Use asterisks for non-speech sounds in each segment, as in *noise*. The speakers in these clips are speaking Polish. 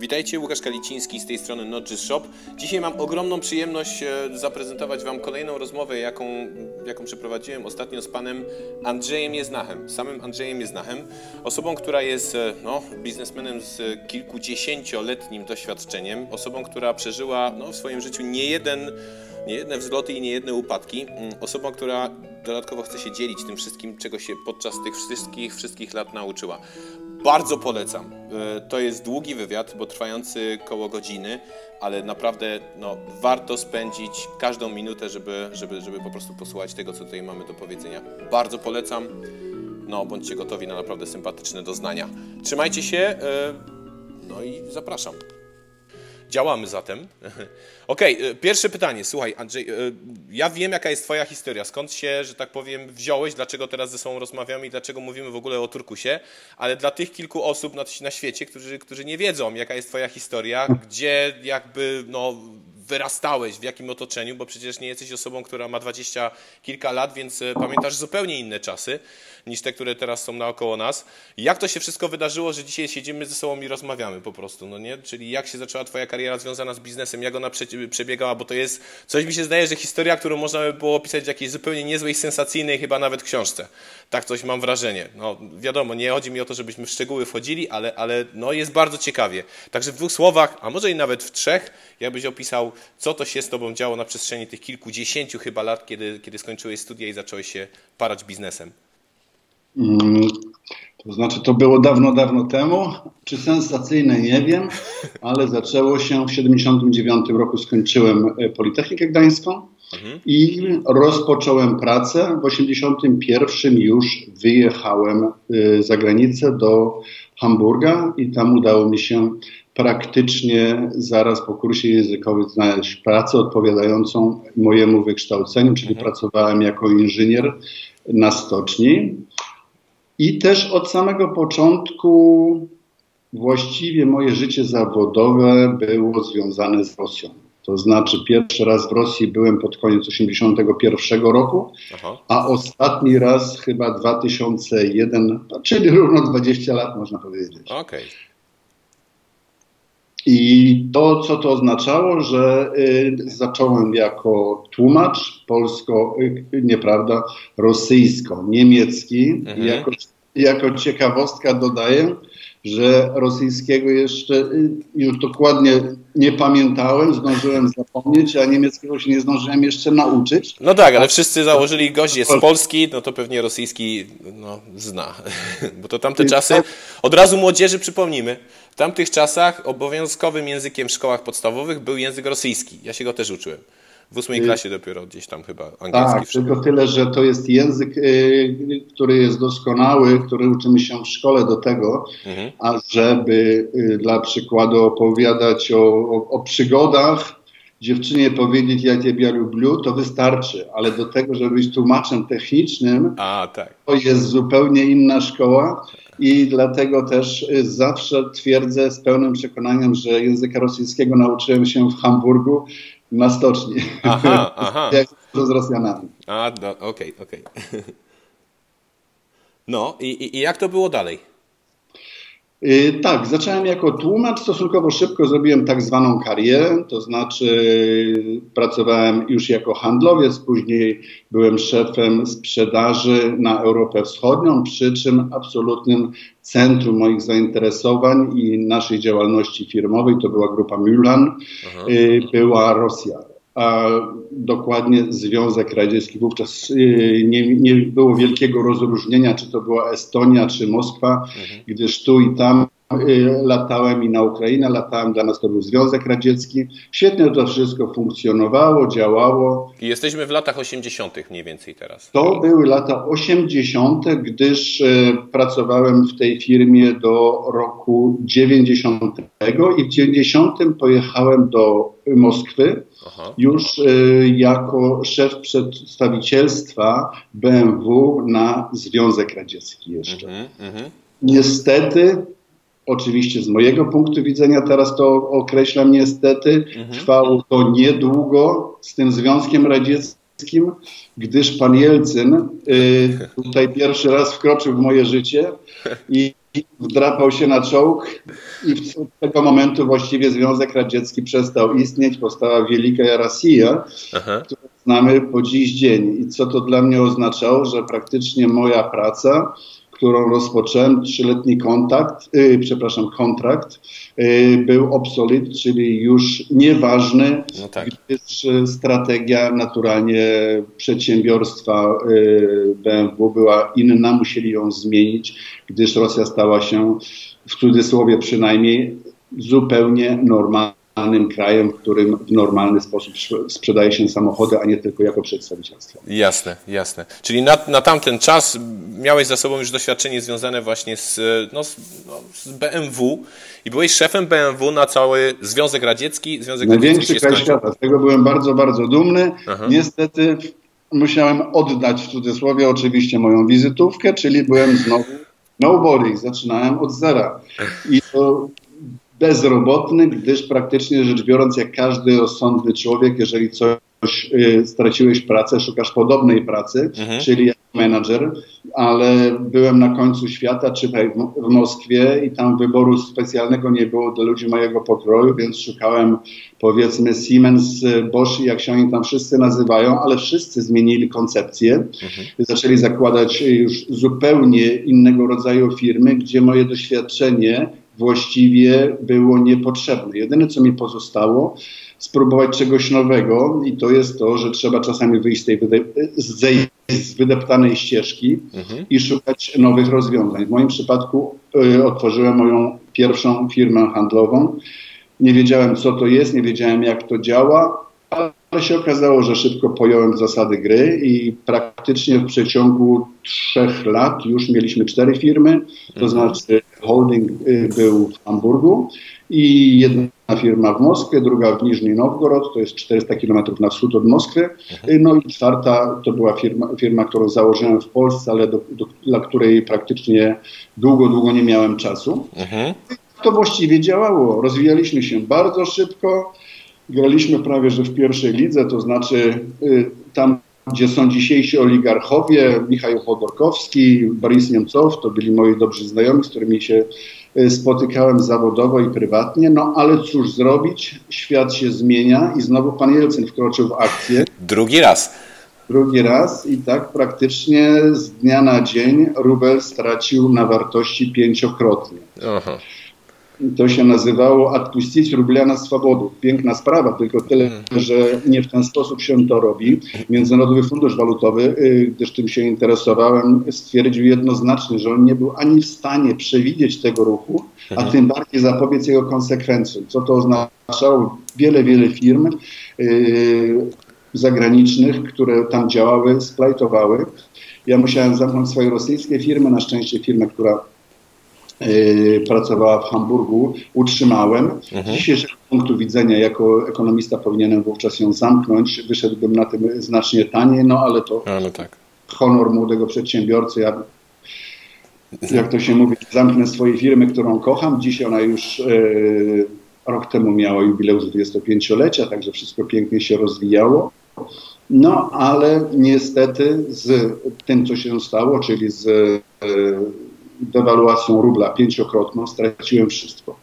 Witajcie, Łukasz Kaliciński z tej strony Just Shop. Dzisiaj mam ogromną przyjemność e, zaprezentować Wam kolejną rozmowę, jaką, jaką przeprowadziłem ostatnio z panem Andrzejem Jeznachem, samym Andrzejem Jeznachem, osobą, która jest e, no, biznesmenem z kilkudziesięcioletnim doświadczeniem, osobą, która przeżyła no, w swoim życiu nie jeden nie jedne wzloty i nie jedne upadki. Mm, osobą, która dodatkowo chce się dzielić tym wszystkim, czego się podczas tych wszystkich, wszystkich lat nauczyła. Bardzo polecam. E, to jest długi wywiad, bo trwający koło godziny, ale naprawdę no, warto spędzić każdą minutę, żeby, żeby, żeby po prostu posłuchać tego, co tutaj mamy do powiedzenia. Bardzo polecam. No, bądźcie gotowi na naprawdę sympatyczne doznania. Trzymajcie się, e, no i zapraszam. Działamy zatem. *laughs* Okej, okay, pierwsze pytanie. Słuchaj, Andrzej, e, ja wiem, jaka jest Twoja historia. Skąd się, że tak powiem, wziąłeś, dlaczego teraz ze sobą rozmawiamy i dlaczego mówimy w ogóle o Turkusie, ale dla tych kilku osób na, na świecie, którzy, którzy nie wiedzą, jaka jest Twoja historia, gdzie jakby no, wyrastałeś, w jakim otoczeniu, bo przecież nie jesteś osobą, która ma dwadzieścia kilka lat, więc e, pamiętasz zupełnie inne czasy niż te, które teraz są naokoło nas. Jak to się wszystko wydarzyło, że dzisiaj siedzimy ze sobą i rozmawiamy po prostu, no nie? Czyli jak się zaczęła twoja kariera związana z biznesem, jak ona przebiegała, bo to jest, coś mi się zdaje, że historia, którą można by było opisać w jakiejś zupełnie niezłej, sensacyjnej chyba nawet książce. Tak coś mam wrażenie. No wiadomo, nie chodzi mi o to, żebyśmy w szczegóły wchodzili, ale, ale no, jest bardzo ciekawie. Także w dwóch słowach, a może i nawet w trzech, jakbyś opisał, co to się z tobą działo na przestrzeni tych kilkudziesięciu chyba lat, kiedy, kiedy skończyłeś studia i zacząłeś się parać biznesem. Mm, to znaczy, to było dawno, dawno temu. Czy sensacyjne, nie wiem, ale zaczęło się w 79 roku. Skończyłem e, Politechnikę Gdańską mhm. i rozpocząłem pracę. W 81 już wyjechałem e, za granicę do Hamburga i tam udało mi się praktycznie zaraz po kursie językowym znaleźć pracę odpowiadającą mojemu wykształceniu, czyli mhm. pracowałem jako inżynier na stoczni. I też od samego początku właściwie moje życie zawodowe było związane z Rosją. To znaczy pierwszy raz w Rosji byłem pod koniec 1981 roku, Aha. a ostatni raz chyba 2001, czyli równo 20 lat można powiedzieć. Okay. I to, co to oznaczało, że y, zacząłem jako tłumacz polsko, y, nieprawda, rosyjsko-niemiecki. Mhm. Jako, jako ciekawostka dodaję, że rosyjskiego jeszcze y, już dokładnie nie pamiętałem, zdążyłem zapomnieć, a niemieckiego się nie zdążyłem jeszcze nauczyć. No tak, ale wszyscy założyli gość jest z Polski, no to pewnie rosyjski no, zna. *laughs* Bo to tamte czasy, od razu młodzieży przypomnimy, w tamtych czasach obowiązkowym językiem w szkołach podstawowych był język rosyjski. Ja się go też uczyłem. W ósmej y, klasie dopiero gdzieś tam chyba angielski. Tak, tylko tyle, że to jest język, y, który jest doskonały, który uczymy się w szkole do tego, mhm. a żeby y, dla przykładu opowiadać o, o, o przygodach, dziewczynie powiedzieć ja ciebie lubię, to wystarczy, ale do tego, żeby być tłumaczem technicznym, a, tak. to jest zupełnie inna szkoła i dlatego też zawsze twierdzę z pełnym przekonaniem, że języka rosyjskiego nauczyłem się w Hamburgu na stoczni. Aha, *laughs* aha. Jak z Rosjanami. A, okej, okej. Okay, *laughs* okay. No i, i jak to było dalej? Yy, tak, zacząłem jako tłumacz, stosunkowo szybko zrobiłem tak zwaną karierę, to znaczy pracowałem już jako handlowiec, później byłem szefem sprzedaży na Europę Wschodnią, przy czym absolutnym centrum moich zainteresowań i naszej działalności firmowej to była grupa Mulan, yy, była Rosja a dokładnie Związek Radziecki. Wówczas y, nie, nie było wielkiego rozróżnienia, czy to była Estonia, czy Moskwa, mhm. gdyż tu i tam latałem i na Ukrainę, latałem, dla nas to był Związek Radziecki. Świetnie to wszystko funkcjonowało, działało. I jesteśmy w latach 80. mniej więcej teraz. To były lata 80., gdyż y, pracowałem w tej firmie do roku 90 i w 90 pojechałem do Moskwy Aha. już y, jako szef przedstawicielstwa BMW na Związek Radziecki jeszcze. Mhm, mhm. Niestety, oczywiście z mojego punktu widzenia, teraz to określam niestety, mhm. trwało to niedługo z tym Związkiem Radzieckim, gdyż pan Jelcyn y, tutaj pierwszy raz wkroczył w moje życie i wdrapał się na czołg i od tego momentu właściwie Związek Radziecki przestał istnieć, powstała Wielka Rosja, którą znamy po dziś dzień. I co to dla mnie oznaczało, że praktycznie moja praca którą rozpocząłem, trzyletni kontakt, yy, przepraszam, kontrakt, yy, był obsolet, czyli już nieważny, no tak. gdyż strategia naturalnie przedsiębiorstwa yy, BMW była inna, musieli ją zmienić, gdyż Rosja stała się, w cudzysłowie przynajmniej, zupełnie normalna krajem, w którym w normalny sposób sprzedaje się samochody, a nie tylko jako przedstawicielstwo. Jasne, jasne. Czyli na, na tamten czas miałeś za sobą już doświadczenie związane właśnie z, no, z, no, z BMW i byłeś szefem BMW na cały Związek Radziecki. Związek Największy kraj świata. Z tego byłem bardzo, bardzo dumny. Aha. Niestety musiałem oddać w cudzysłowie oczywiście moją wizytówkę, czyli byłem znowu nobody. Zaczynałem od zera. I to bezrobotny, gdyż praktycznie rzecz biorąc, jak każdy rozsądny człowiek, jeżeli coś y, straciłeś pracę, szukasz podobnej pracy, mhm. czyli jak menadżer, ale byłem na końcu świata, czy w Moskwie i tam wyboru specjalnego nie było dla ludzi mojego pokroju, więc szukałem powiedzmy Siemens, Bosch, jak się oni tam wszyscy nazywają, ale wszyscy zmienili koncepcję. Mhm. Zaczęli zakładać już zupełnie innego rodzaju firmy, gdzie moje doświadczenie właściwie było niepotrzebne. Jedyne, co mi pozostało, spróbować czegoś nowego i to jest to, że trzeba czasami wyjść z tej wyde- z wydeptanej ścieżki mhm. i szukać nowych rozwiązań. W moim przypadku y, otworzyłem moją pierwszą firmę handlową. Nie wiedziałem, co to jest, nie wiedziałem, jak to działa, ale się okazało, że szybko pojąłem zasady gry i praktycznie w przeciągu trzech lat już mieliśmy cztery firmy, to mhm. znaczy holding y, był w Hamburgu i jedna firma w Moskwie, druga w Niżny Nowgorod, to jest 400 km na wschód od Moskwy, mhm. no i czwarta to była firma, firma którą założyłem w Polsce, ale do, do, dla której praktycznie długo, długo nie miałem czasu. Mhm. To właściwie działało. Rozwijaliśmy się bardzo szybko, graliśmy prawie że w pierwszej lidze, to znaczy y, tam gdzie są dzisiejsi oligarchowie, Michał Chodorkowski, Boris Niemcow, to byli moi dobrzy znajomi, z którymi się y, spotykałem zawodowo i prywatnie, no ale cóż zrobić, świat się zmienia i znowu pan Jelcyn wkroczył w akcję. Drugi raz. Drugi raz i tak praktycznie z dnia na dzień rubel stracił na wartości pięciokrotnie. Aha. To się nazywało odpuścić rublia na swobodę. Piękna sprawa, tylko tyle, mhm. że nie w ten sposób się to robi. Międzynarodowy Fundusz Walutowy, y, gdyż tym się interesowałem, stwierdził jednoznacznie, że on nie był ani w stanie przewidzieć tego ruchu, a mhm. tym bardziej zapobiec jego konsekwencjom. Co to oznaczało? Wiele, wiele firm yy, zagranicznych, które tam działały, splajtowały. Ja musiałem zamknąć swoje rosyjskie firmy, na szczęście firmę, która Y, pracowała w Hamburgu, utrzymałem. Mhm. Z dzisiejszego punktu widzenia, jako ekonomista powinienem wówczas ją zamknąć. Wyszedłbym na tym znacznie taniej, no ale to no tak. honor młodego przedsiębiorcy. Ja, jak to się mówi, zamknę swojej firmy, którą kocham. Dzisiaj ona już y, rok temu miała jubileusz 25-lecia, także wszystko pięknie się rozwijało. No, ale niestety z tym, co się stało, czyli z y, dewaluacją rubla pięciokrotną straciłem wszystko.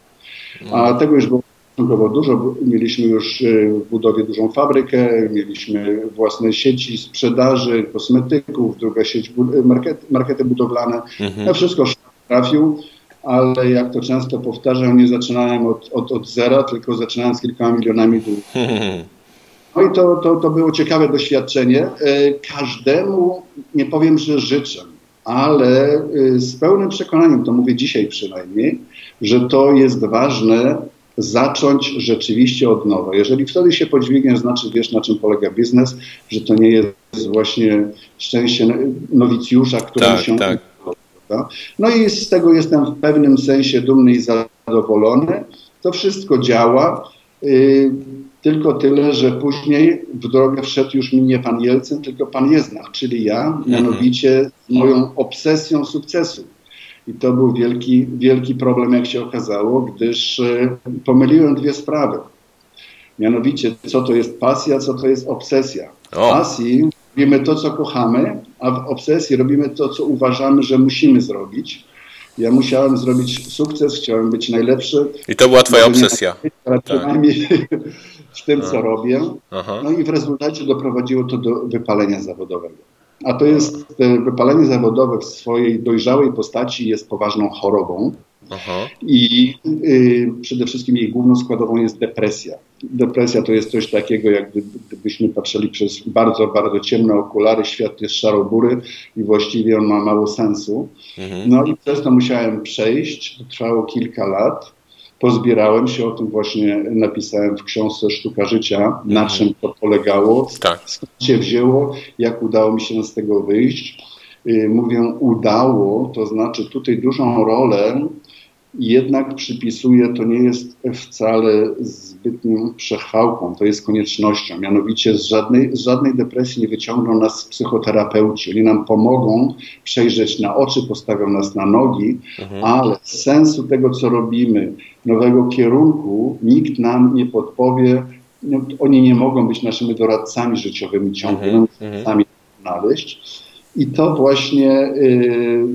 A mm. tego już było stosunkowo dużo. Mieliśmy już y, w budowie dużą fabrykę, mieliśmy własne sieci sprzedaży kosmetyków, druga sieć, market, markety budowlane. Mhm. To wszystko trafił, ale jak to często powtarzam, nie zaczynałem od, od, od zera, tylko zaczynałem z kilkoma milionami długów. No i to, to, to było ciekawe doświadczenie. Y, każdemu, nie powiem, że życzę, ale y, z pełnym przekonaniem, to mówię dzisiaj przynajmniej, że to jest ważne zacząć rzeczywiście od nowa. Jeżeli wtedy się podźwigniesz, znaczy wiesz na czym polega biznes, że to nie jest właśnie szczęście nowicjusza, który tak, się... Tak. No i z tego jestem w pewnym sensie dumny i zadowolony. To wszystko działa. Tylko tyle, że później w drogę wszedł już mi nie pan Jelcyn, tylko pan Jeznach, czyli ja, mhm. mianowicie z moją obsesją sukcesu. I to był wielki, wielki problem, jak się okazało, gdyż e, pomyliłem dwie sprawy. Mianowicie, co to jest pasja, co to jest obsesja. W pasji robimy to, co kochamy, a w obsesji robimy to, co uważamy, że musimy zrobić. Ja musiałem zrobić sukces, chciałem być najlepszy. I to była twoja obsesja. Ale tak. przynajmniej w tym, co robię. Aha. No i w rezultacie doprowadziło to do wypalenia zawodowego. A to jest e, wypalenie zawodowe w swojej dojrzałej postaci jest poważną chorobą. Aha. I y, przede wszystkim jej główną składową jest depresja. Depresja to jest coś takiego, jak gdybyśmy patrzyli przez bardzo, bardzo ciemne okulary, świat jest szarobury i właściwie on ma mało sensu. Mhm. No i przez to musiałem przejść, to trwało kilka lat. Pozbierałem się, o tym właśnie napisałem w książce Sztuka Życia, na mhm. czym to polegało, tak. skąd się wzięło, jak udało mi się z tego wyjść. Y, mówię udało, to znaczy tutaj dużą rolę jednak przypisuje, to nie jest wcale zbytnią przechwałką, to jest koniecznością. Mianowicie z żadnej, z żadnej depresji nie wyciągną nas psychoterapeuci. Oni nam pomogą przejrzeć na oczy, postawią nas na nogi, mhm. ale z sensu tego, co robimy, nowego kierunku, nikt nam nie podpowie. No, oni nie mogą być naszymi doradcami życiowymi ciągle, mhm. mhm. sami znaleźć. I to właśnie. Yy,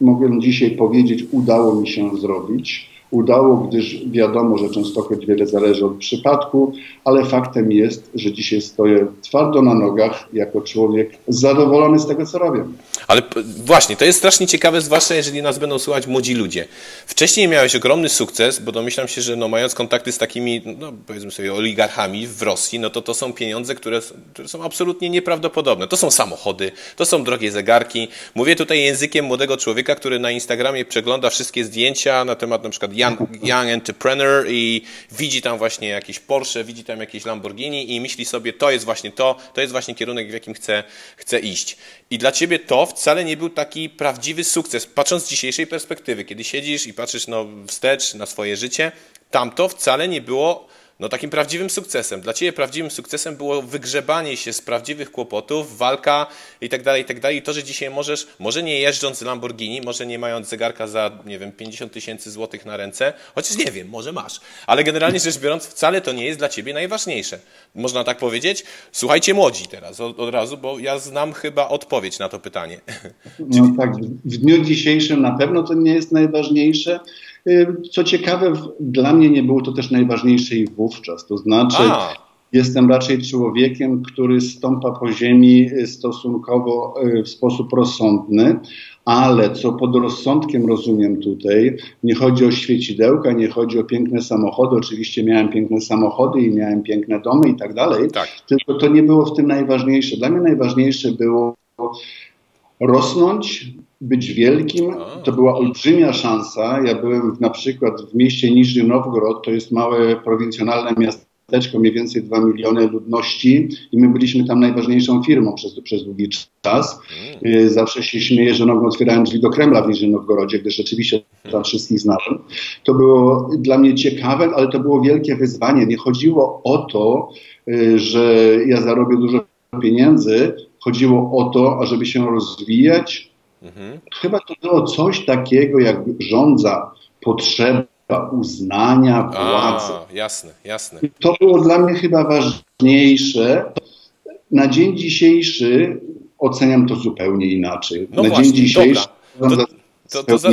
mogę dzisiaj powiedzieć, udało mi się zrobić udało, gdyż wiadomo, że choć wiele zależy od przypadku, ale faktem jest, że dzisiaj stoję twardo na nogach jako człowiek zadowolony z tego, co robię. Ale właśnie, to jest strasznie ciekawe, zwłaszcza jeżeli nas będą słuchać młodzi ludzie. Wcześniej miałeś ogromny sukces, bo domyślam się, że no, mając kontakty z takimi, no, powiedzmy sobie, oligarchami w Rosji, no to to są pieniądze, które, które są absolutnie nieprawdopodobne. To są samochody, to są drogie zegarki. Mówię tutaj językiem młodego człowieka, który na Instagramie przegląda wszystkie zdjęcia na temat na przykład young, young entrepreneur i widzi tam właśnie jakieś Porsche, widzi tam jakieś Lamborghini i myśli sobie, to jest właśnie to, to jest właśnie kierunek, w jakim chce, chce iść. I dla ciebie to wcale nie był taki prawdziwy sukces. Patrząc z dzisiejszej perspektywy, kiedy siedzisz i patrzysz no, wstecz na swoje życie, tamto wcale nie było no takim prawdziwym sukcesem. Dla Ciebie prawdziwym sukcesem było wygrzebanie się z prawdziwych kłopotów, walka i tak dalej, i tak. I to, że dzisiaj możesz, może nie jeżdżąc Lamborghini, może nie mając zegarka za, nie wiem, 50 tysięcy złotych na ręce, chociaż nie wiem, może masz. Ale generalnie rzecz biorąc, wcale to nie jest dla Ciebie najważniejsze. Można tak powiedzieć? Słuchajcie młodzi teraz od, od razu, bo ja znam chyba odpowiedź na to pytanie. No tak, w dniu dzisiejszym na pewno to nie jest najważniejsze. Y, co ciekawe, dla mnie nie było to też najważniejsze i wówczas. To znaczy, A. jestem raczej człowiekiem, który stąpa po ziemi y, stosunkowo y, w sposób rozsądny, ale co pod rozsądkiem rozumiem tutaj, nie chodzi o świecidełka, nie chodzi o piękne samochody. Oczywiście miałem piękne samochody i miałem piękne domy i tak dalej, tak. tylko to nie było w tym najważniejsze. Dla mnie najważniejsze było rosnąć, być wielkim. To była olbrzymia szansa. Ja byłem na przykład w mieście Niżny Nowgorod, to jest małe prowincjonalne miasteczko, mniej więcej 2 miliony ludności i my byliśmy tam najważniejszą firmą przez, przez długi czas. Mm. Zawsze się śmieję, że nogą otwierałem drzwi do Kremla w Niżnym Nowgorodzie, gdyż rzeczywiście tam wszystkich znałem. To było dla mnie ciekawe, ale to było wielkie wyzwanie. Nie chodziło o to, y, że ja zarobię dużo pieniędzy, chodziło o to, ażeby się rozwijać, Mhm. Chyba to było coś takiego jak rządza potrzeba uznania, władzy. A, jasne, jasne. To było dla mnie chyba ważniejsze. Na dzień dzisiejszy oceniam to zupełnie inaczej. No Na właśnie, dzień dzisiejszy dobra. To, to, to, to.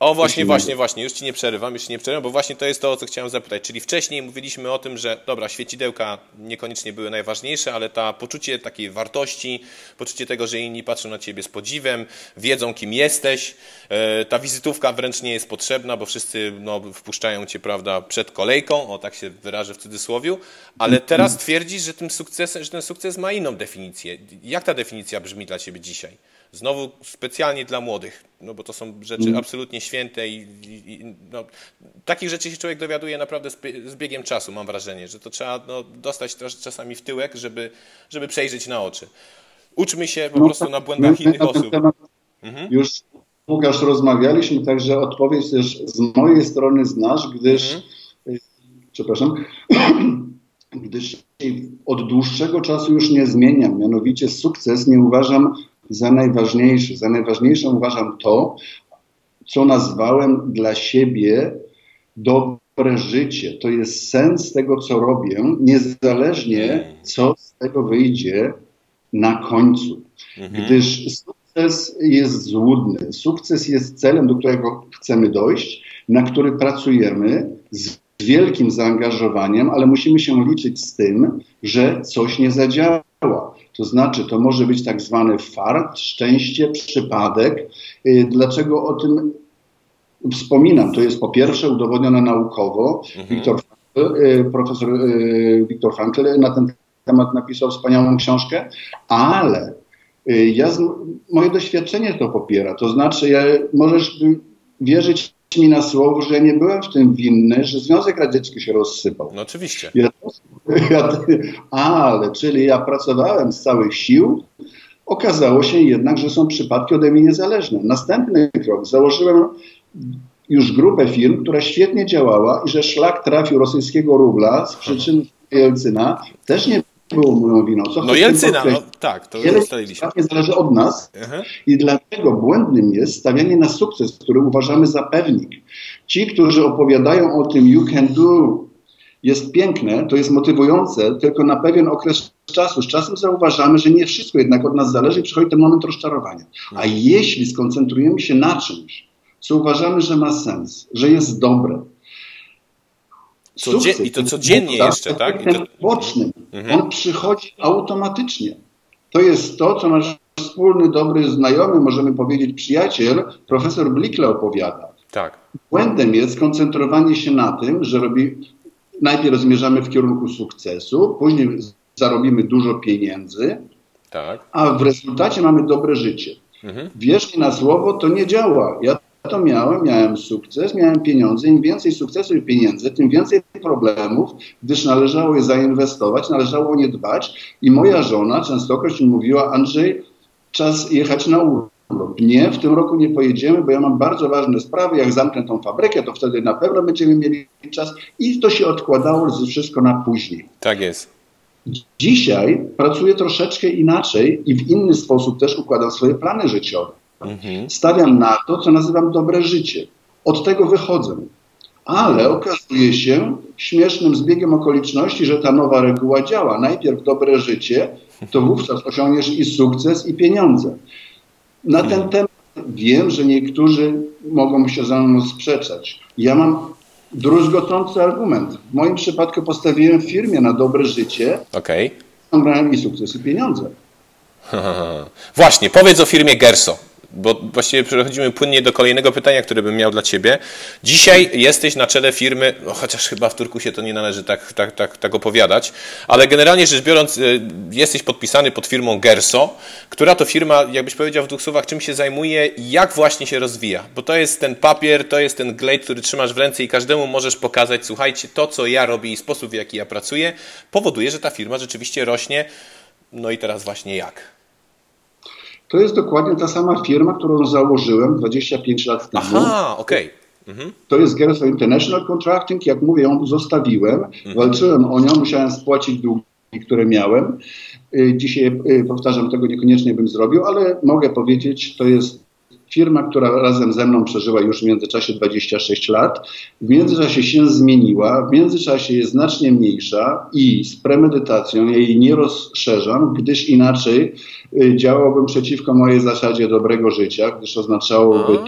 O, właśnie, właśnie, właśnie, już ci nie przerywam, już ci nie przerywam, bo właśnie to jest to, o co chciałem zapytać. Czyli wcześniej mówiliśmy o tym, że dobra, świecidełka niekoniecznie były najważniejsze, ale ta poczucie takiej wartości, poczucie tego, że inni patrzą na ciebie z podziwem, wiedzą, kim jesteś. E, ta wizytówka wręcz nie jest potrzebna, bo wszyscy no, wpuszczają cię, prawda, przed kolejką, o tak się wyrażę w cudzysłowiu, ale teraz twierdzisz, że, tym że ten sukces ma inną definicję. Jak ta definicja brzmi dla ciebie dzisiaj? Znowu specjalnie dla młodych, no bo to są rzeczy mm. absolutnie święte i, i, i no, takich rzeczy się człowiek dowiaduje naprawdę z, z, biegiem czasu, mam wrażenie, że to trzeba no, dostać czasami w tyłek, żeby, żeby przejrzeć na oczy. Uczmy się po no, prostu na błędach innych osób. Mhm. Już Łukasz rozmawialiśmy, także odpowiedź też z mojej strony znasz, gdyż mhm. Y, przepraszam, *clears throat* gdyż od dłuższego czasu już nie zmieniam. Mianowicie sukces nie uważam za najważniejsze. Za najważniejsze uważam to, co nazwałem dla siebie dobre życie. To jest sens tego, co robię, niezależnie co z tego wyjdzie na końcu. Mhm. Gdyż sukces jest złudny. Sukces jest celem, do którego chcemy dojść, na który pracujemy z wielkim zaangażowaniem, ale musimy się liczyć z tym, że coś nie zadziała. To znaczy, to może być tak zwany fart, szczęście, przypadek. Y, dlaczego o tym wspominam? To jest po pierwsze udowodnione naukowo. Mhm. Wiktor, y, profesor y, Wiktor Frankl na ten temat napisał wspaniałą książkę, ale ja, moje doświadczenie to popiera. To znaczy, ja, możesz wierzyć mi na słowo, że nie byłem w tym winny, że Związek Radziecki się rozsypał. No oczywiście. Ja, ja, ale, czyli ja pracowałem z całych sił, okazało się jednak, że są przypadki ode mnie niezależne. Następny krok, założyłem już grupę firm, która świetnie działała i że szlak trafił rosyjskiego rubla z przyczyn Jelcyna też nie było moją winą. Co no Jelcyna, no, tak, to ustaliliśmy. nie zależy od nas uh-huh. i dlatego błędnym jest stawianie na sukces, który uważamy za pewnik. Ci, którzy opowiadają o tym you can do, jest piękne, to jest motywujące, tylko na pewien okres czasu. Z czasem zauważamy, że nie wszystko jednak od nas zależy i przychodzi ten moment rozczarowania. A jeśli skoncentrujemy się na czymś, co uważamy, że ma sens, że jest dobre, Codzie I to codziennie jeszcze, tak? Ten boczny, mhm. on przychodzi automatycznie. To jest to, co nasz wspólny, dobry znajomy, możemy powiedzieć przyjaciel, profesor Blikle opowiada. Tak. Błędem jest skoncentrowanie się na tym, że robi, najpierw zmierzamy w kierunku sukcesu, później zarobimy dużo pieniędzy, tak. a w rezultacie mamy dobre życie. Mhm. Wierz mi na słowo, to nie działa. Ja to miałem, miałem sukces, miałem pieniądze. Im więcej sukcesu i pieniędzy, tym więcej problemów, gdyż należało je zainwestować, należało o nie dbać. I moja żona częstokroć mi mówiła, Andrzej, czas jechać na urlop. Nie, w tym roku nie pojedziemy, bo ja mam bardzo ważne sprawy. Jak zamknę tą fabrykę, to wtedy na pewno będziemy mieli czas. I to się odkładało wszystko na później. Tak jest. Dzisiaj pracuję troszeczkę inaczej i w inny sposób też układam swoje plany życiowe. Mhm. Stawiam na to, co nazywam dobre życie. Od tego wychodzę. Ale okazuje się śmiesznym zbiegiem okoliczności, że ta nowa reguła działa. Najpierw dobre życie, to wówczas osiągniesz i sukces, i pieniądze. Na ten mhm. temat wiem, że niektórzy mogą się ze mną sprzeczać. Ja mam druzgocący argument. W moim przypadku postawiłem firmie na dobre życie. Okej. Okay. i sukces, i pieniądze. *laughs* Właśnie, powiedz o firmie Gerso bo właściwie przechodzimy płynnie do kolejnego pytania, które bym miał dla Ciebie. Dzisiaj jesteś na czele firmy, no chociaż chyba w Turku się to nie należy tak, tak, tak, tak opowiadać, ale generalnie rzecz biorąc, y, jesteś podpisany pod firmą Gerso, która to firma, jakbyś powiedział w dwóch słowach, czym się zajmuje i jak właśnie się rozwija. Bo to jest ten papier, to jest ten glejt, który trzymasz w ręce i każdemu możesz pokazać, słuchajcie, to co ja robię i sposób w jaki ja pracuję, powoduje, że ta firma rzeczywiście rośnie. No i teraz właśnie jak? To jest dokładnie ta sama firma, którą założyłem 25 lat temu. Aha, okej. Okay. Mhm. To jest Gerso International Contracting. Jak mówię, ją zostawiłem, mhm. walczyłem o nią, musiałem spłacić długi, które miałem. Y, dzisiaj, y, powtarzam, tego niekoniecznie bym zrobił, ale mogę powiedzieć, to jest firma, która razem ze mną przeżyła już w międzyczasie 26 lat. W międzyczasie się zmieniła, w międzyczasie jest znacznie mniejsza i z premedytacją jej nie rozszerzam, gdyż inaczej y, działałbym przeciwko mojej zasadzie dobrego życia, gdyż oznaczałoby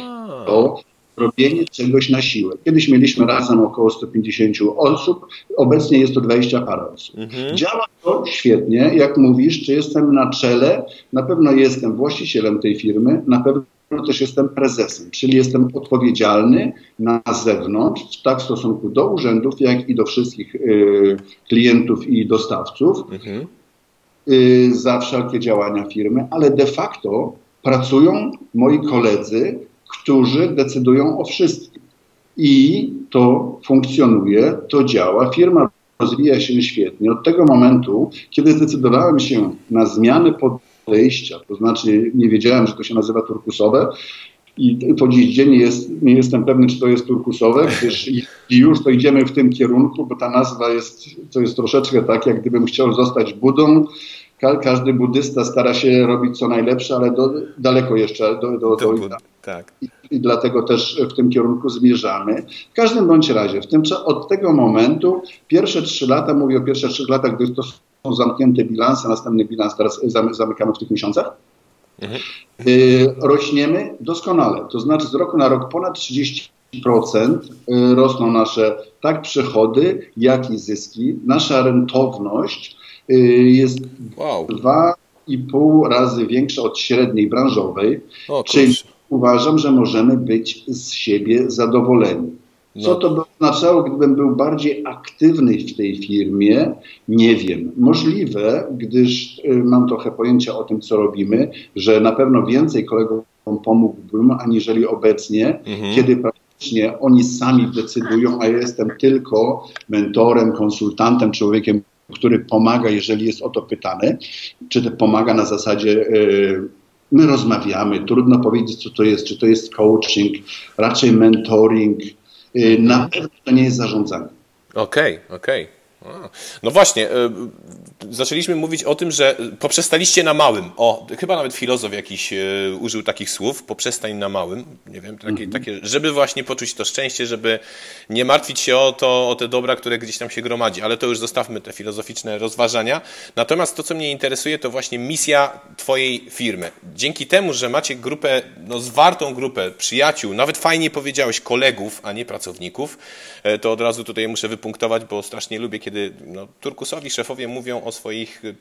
to robienie czegoś na siłę. Kiedyś mieliśmy razem około 150 osób, obecnie jest to 20 parę osób. Mhm. Działa to świetnie, jak mówisz, czy jestem na czele, na pewno jestem właścicielem tej firmy, na pewno też jestem prezesem, czyli jestem odpowiedzialny na zewnątrz, tak w stosunku do urzędów, jak i do wszystkich y, klientów i dostawców mhm. y, za wszelkie działania firmy, ale de facto pracują moi koledzy, którzy decydują o wszystkim. I to funkcjonuje, to działa. Firma rozwija się świetnie. Od tego momentu, kiedy zdecydowałem się na zmianę pod podejścia. To znaczy nie wiedziałem, że to się nazywa turkusowe i po dziś dzień jest, nie jestem pewny, czy to jest turkusowe, gdyż już to idziemy w tym kierunku, bo ta nazwa jest, to jest troszeczkę tak, jak gdybym chciał zostać Budą. Ka każdy buddysta stara się robić co najlepsze, ale do, daleko jeszcze do, do, do, do tak. I, I, dlatego też w tym kierunku zmierzamy. W każdym bądź razie, w tym, od tego momentu, pierwsze trzy lata, mówię o pierwszych trzech latach, gdy to są zamknięte bilanse, następny bilans teraz zamykamy w tych miesiącach. Y, rośniemy doskonale, to znaczy z roku na rok ponad 30% y, rosną nasze tak przychody, jak i zyski. Nasza rentowność y, jest Wow. dwa i pół razy większa od średniej branżowej, O, czyli. Uważam, że możemy być z siebie zadowoleni. Co No. to by oznaczało, gdybym był bardziej aktywny w tej firmie? Nie wiem. Możliwe, gdyż y, mam trochę pojęcia o tym, co robimy, że na pewno więcej kolegom pomógłbym, aniżeli obecnie, Mhm. kiedy praktycznie oni sami decydują, a ja jestem tylko mentorem, konsultantem, człowiekiem, który pomaga, jeżeli jest o to pytany, czy to pomaga na zasadzie. y, My rozmawiamy, trudno powiedzieć, co to jest, czy to jest coaching, raczej mentoring. Y, Na pewno to nie jest zarządzanie. Okej, okej. A. No właśnie, y, zaczęliśmy mówić o tym, że poprzestaliście na małym. O, chyba nawet filozof jakiś y, użył takich słów, poprzestań na małym. Nie wiem, takie, takie, żeby właśnie poczuć to szczęście, żeby nie martwić się o to, o te dobra, które gdzieś tam się gromadzi. Ale to już zostawmy te filozoficzne rozważania. Natomiast to, co mnie interesuje, to właśnie misja twojej firmy. Dzięki temu, że macie grupę, no zwartą grupę przyjaciół, nawet fajnie powiedziałeś kolegów, a nie pracowników, e, to od razu tutaj muszę wypunktować, bo strasznie lubię, kiedy no, turkusowi szefowie mówią o swoich, y,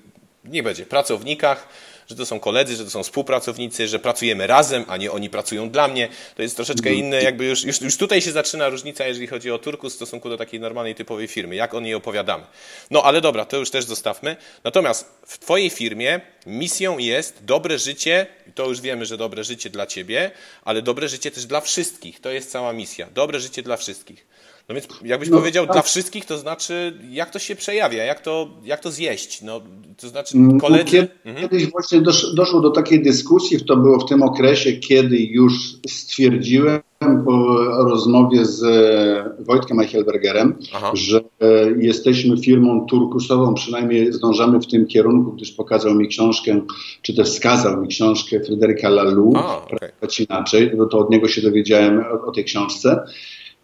nie będzie, pracownikach, że to są koledzy, że to są współpracownicy, że pracujemy razem, a nie oni pracują dla mnie. To jest troszeczkę inne, jakby już, już, już tutaj się zaczyna różnica, jeżeli chodzi o turkus w stosunku do takiej normalnej, typowej firmy, jak o niej opowiadamy. No ale dobra, to już też zostawmy. Natomiast w Twojej firmie misją jest dobre życie, to już wiemy, że dobre życie dla Ciebie, ale dobre życie też dla wszystkich. To jest cała misja. Dobre życie dla wszystkich. No więc jakbyś No, powiedział tak. dla wszystkich, to znaczy jak to się przejawia, jak to, jak to zjeść? No, to znaczy No, koledzy... Kiedy, Mhm. Kiedyś właśnie dosz, doszło do takiej dyskusji, to było w tym okresie, kiedy już stwierdziłem po rozmowie z e, Wojtkiem Eichelbergerem, Aha. że e, jesteśmy firmą turkusową, przynajmniej zdążamy w tym kierunku, gdyż pokazał mi książkę, czy też wskazał mi książkę Fryderyka Laloux. Pracować inaczej, bo to od niego się dowiedziałem o, o tej książce.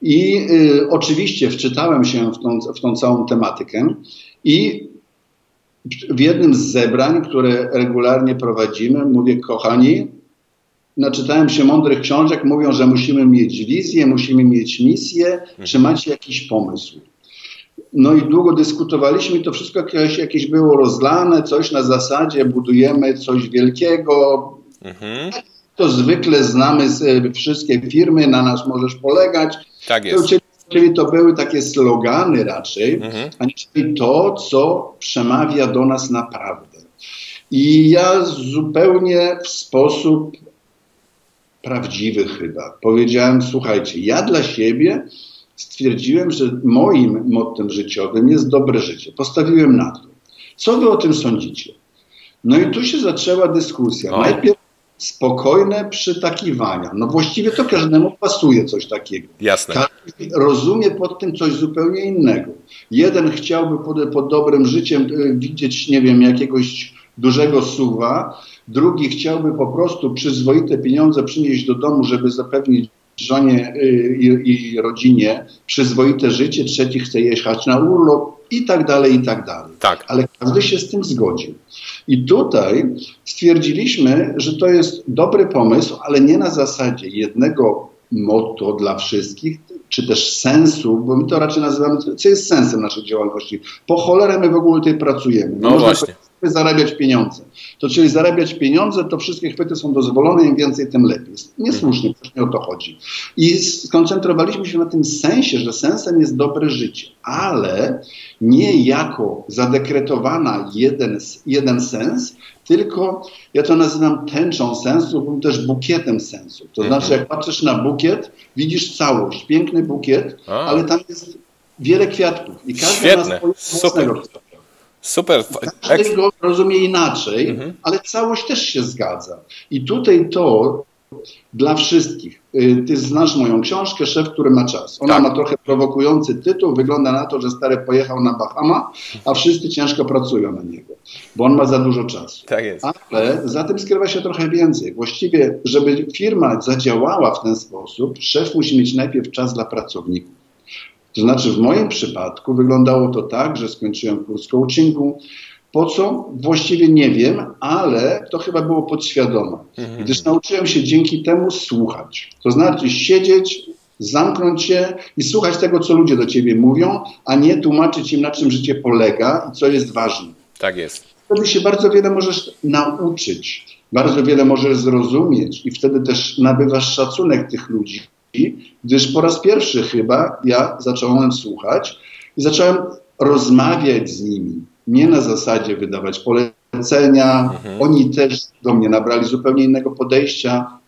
I y, oczywiście wczytałem się w tą, w tą całą tematykę i w jednym z zebrań, które regularnie prowadzimy, mówię, kochani, naczytałem się mądrych książek, mówią, że musimy mieć wizję, musimy mieć misję, czy macie jakiś pomysł? No i długo dyskutowaliśmy to wszystko jakieś, jakieś było rozlane, coś na zasadzie budujemy coś wielkiego, Mhm. To zwykle znamy e, wszystkie firmy, na nas możesz polegać. Tak jest. czyli, czyli to były takie slogany raczej, Mhm. aniżeli to, co przemawia do nas naprawdę. I ja zupełnie w sposób prawdziwy chyba powiedziałem, słuchajcie, ja dla siebie stwierdziłem, że moim mottem życiowym jest dobre życie. Postawiłem na to. Co wy o tym sądzicie? No i tu się zaczęła dyskusja. O. Najpierw spokojne przytakiwania. No właściwie to każdemu pasuje coś takiego. Jasne. Każdy rozumie pod tym coś zupełnie innego. Jeden chciałby pod, pod dobrym życiem y, widzieć, nie wiem, jakiegoś dużego suwa, drugi chciałby po prostu przyzwoite pieniądze przynieść do domu, żeby zapewnić żonie y, i, i rodzinie przyzwoite życie, trzeci chce jechać na urlop i tak dalej, i tak dalej. Tak. Ale każdy się z tym zgodził. I tutaj stwierdziliśmy, że to jest dobry pomysł, ale nie na zasadzie jednego motto dla wszystkich, czy też sensu, bo my to raczej nazywamy, co jest sensem naszej działalności. Po cholerę my w ogóle tutaj pracujemy. No właśnie. Zarabiać pieniądze. To czyli zarabiać pieniądze, to wszystkie chwyty są dozwolone, im więcej, tym lepiej. Niesłusznie, przecież nie o to chodzi. I skoncentrowaliśmy się na tym sensie, że sensem jest dobre życie, ale nie jako zadekretowana jeden, jeden sens, tylko ja to nazywam tęczą sensu lub też bukietem sensu. To Mhm. znaczy, jak patrzysz na bukiet, widzisz całość, piękny bukiet, A. ale tam jest wiele kwiatków i każdy Świetne, ma swojego własnego kwiatka. Super. Każdy go rozumie inaczej, Mhm. ale całość też się zgadza. I tutaj to dla wszystkich. Y, Ty znasz moją książkę, Szef, który ma czas. Ona Tak. ma trochę prowokujący tytuł. Wygląda na to, że stary pojechał na Bahama, a wszyscy ciężko pracują na niego, bo on ma za dużo czasu. tak jest. Ale za tym skrywa się trochę więcej. Właściwie, żeby firma zadziałała w ten sposób, szef musi mieć najpierw czas dla pracowników. To znaczy, w moim przypadku wyglądało to tak, że skończyłem kurs coachingu, Po co? Właściwie nie wiem, ale to chyba było podświadome. Gdyż nauczyłem się dzięki temu słuchać. To znaczy siedzieć, zamknąć się i słuchać tego, co ludzie do ciebie mówią, a nie tłumaczyć im, na czym życie polega i co jest ważne. Tak jest. Wtedy się bardzo wiele możesz nauczyć, bardzo wiele możesz zrozumieć i wtedy też nabywasz szacunek tych ludzi, gdyż po raz pierwszy chyba ja zacząłem słuchać i zacząłem rozmawiać z nimi. Nie na zasadzie wydawać polecenia. Oni też do mnie nabrali zupełnie innego podejścia,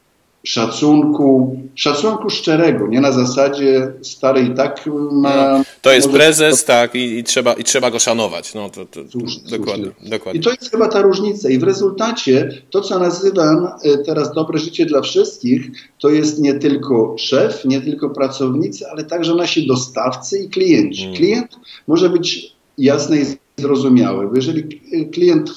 szacunku, szacunku szczerego, nie na zasadzie stary i tak ma. No, to jest może- prezes, tak, i, i, trzeba, i trzeba go szanować. No, to, to, Słusznie, dokładnie, słusznie. dokładnie. I to jest chyba ta różnica. I w rezultacie to, co nazywam e, teraz dobre życie dla wszystkich, to jest nie tylko szef, nie tylko pracownicy, ale także nasi dostawcy i klienci. Mm. Klient może być jasny i zrozumiały. Bo jeżeli e, klient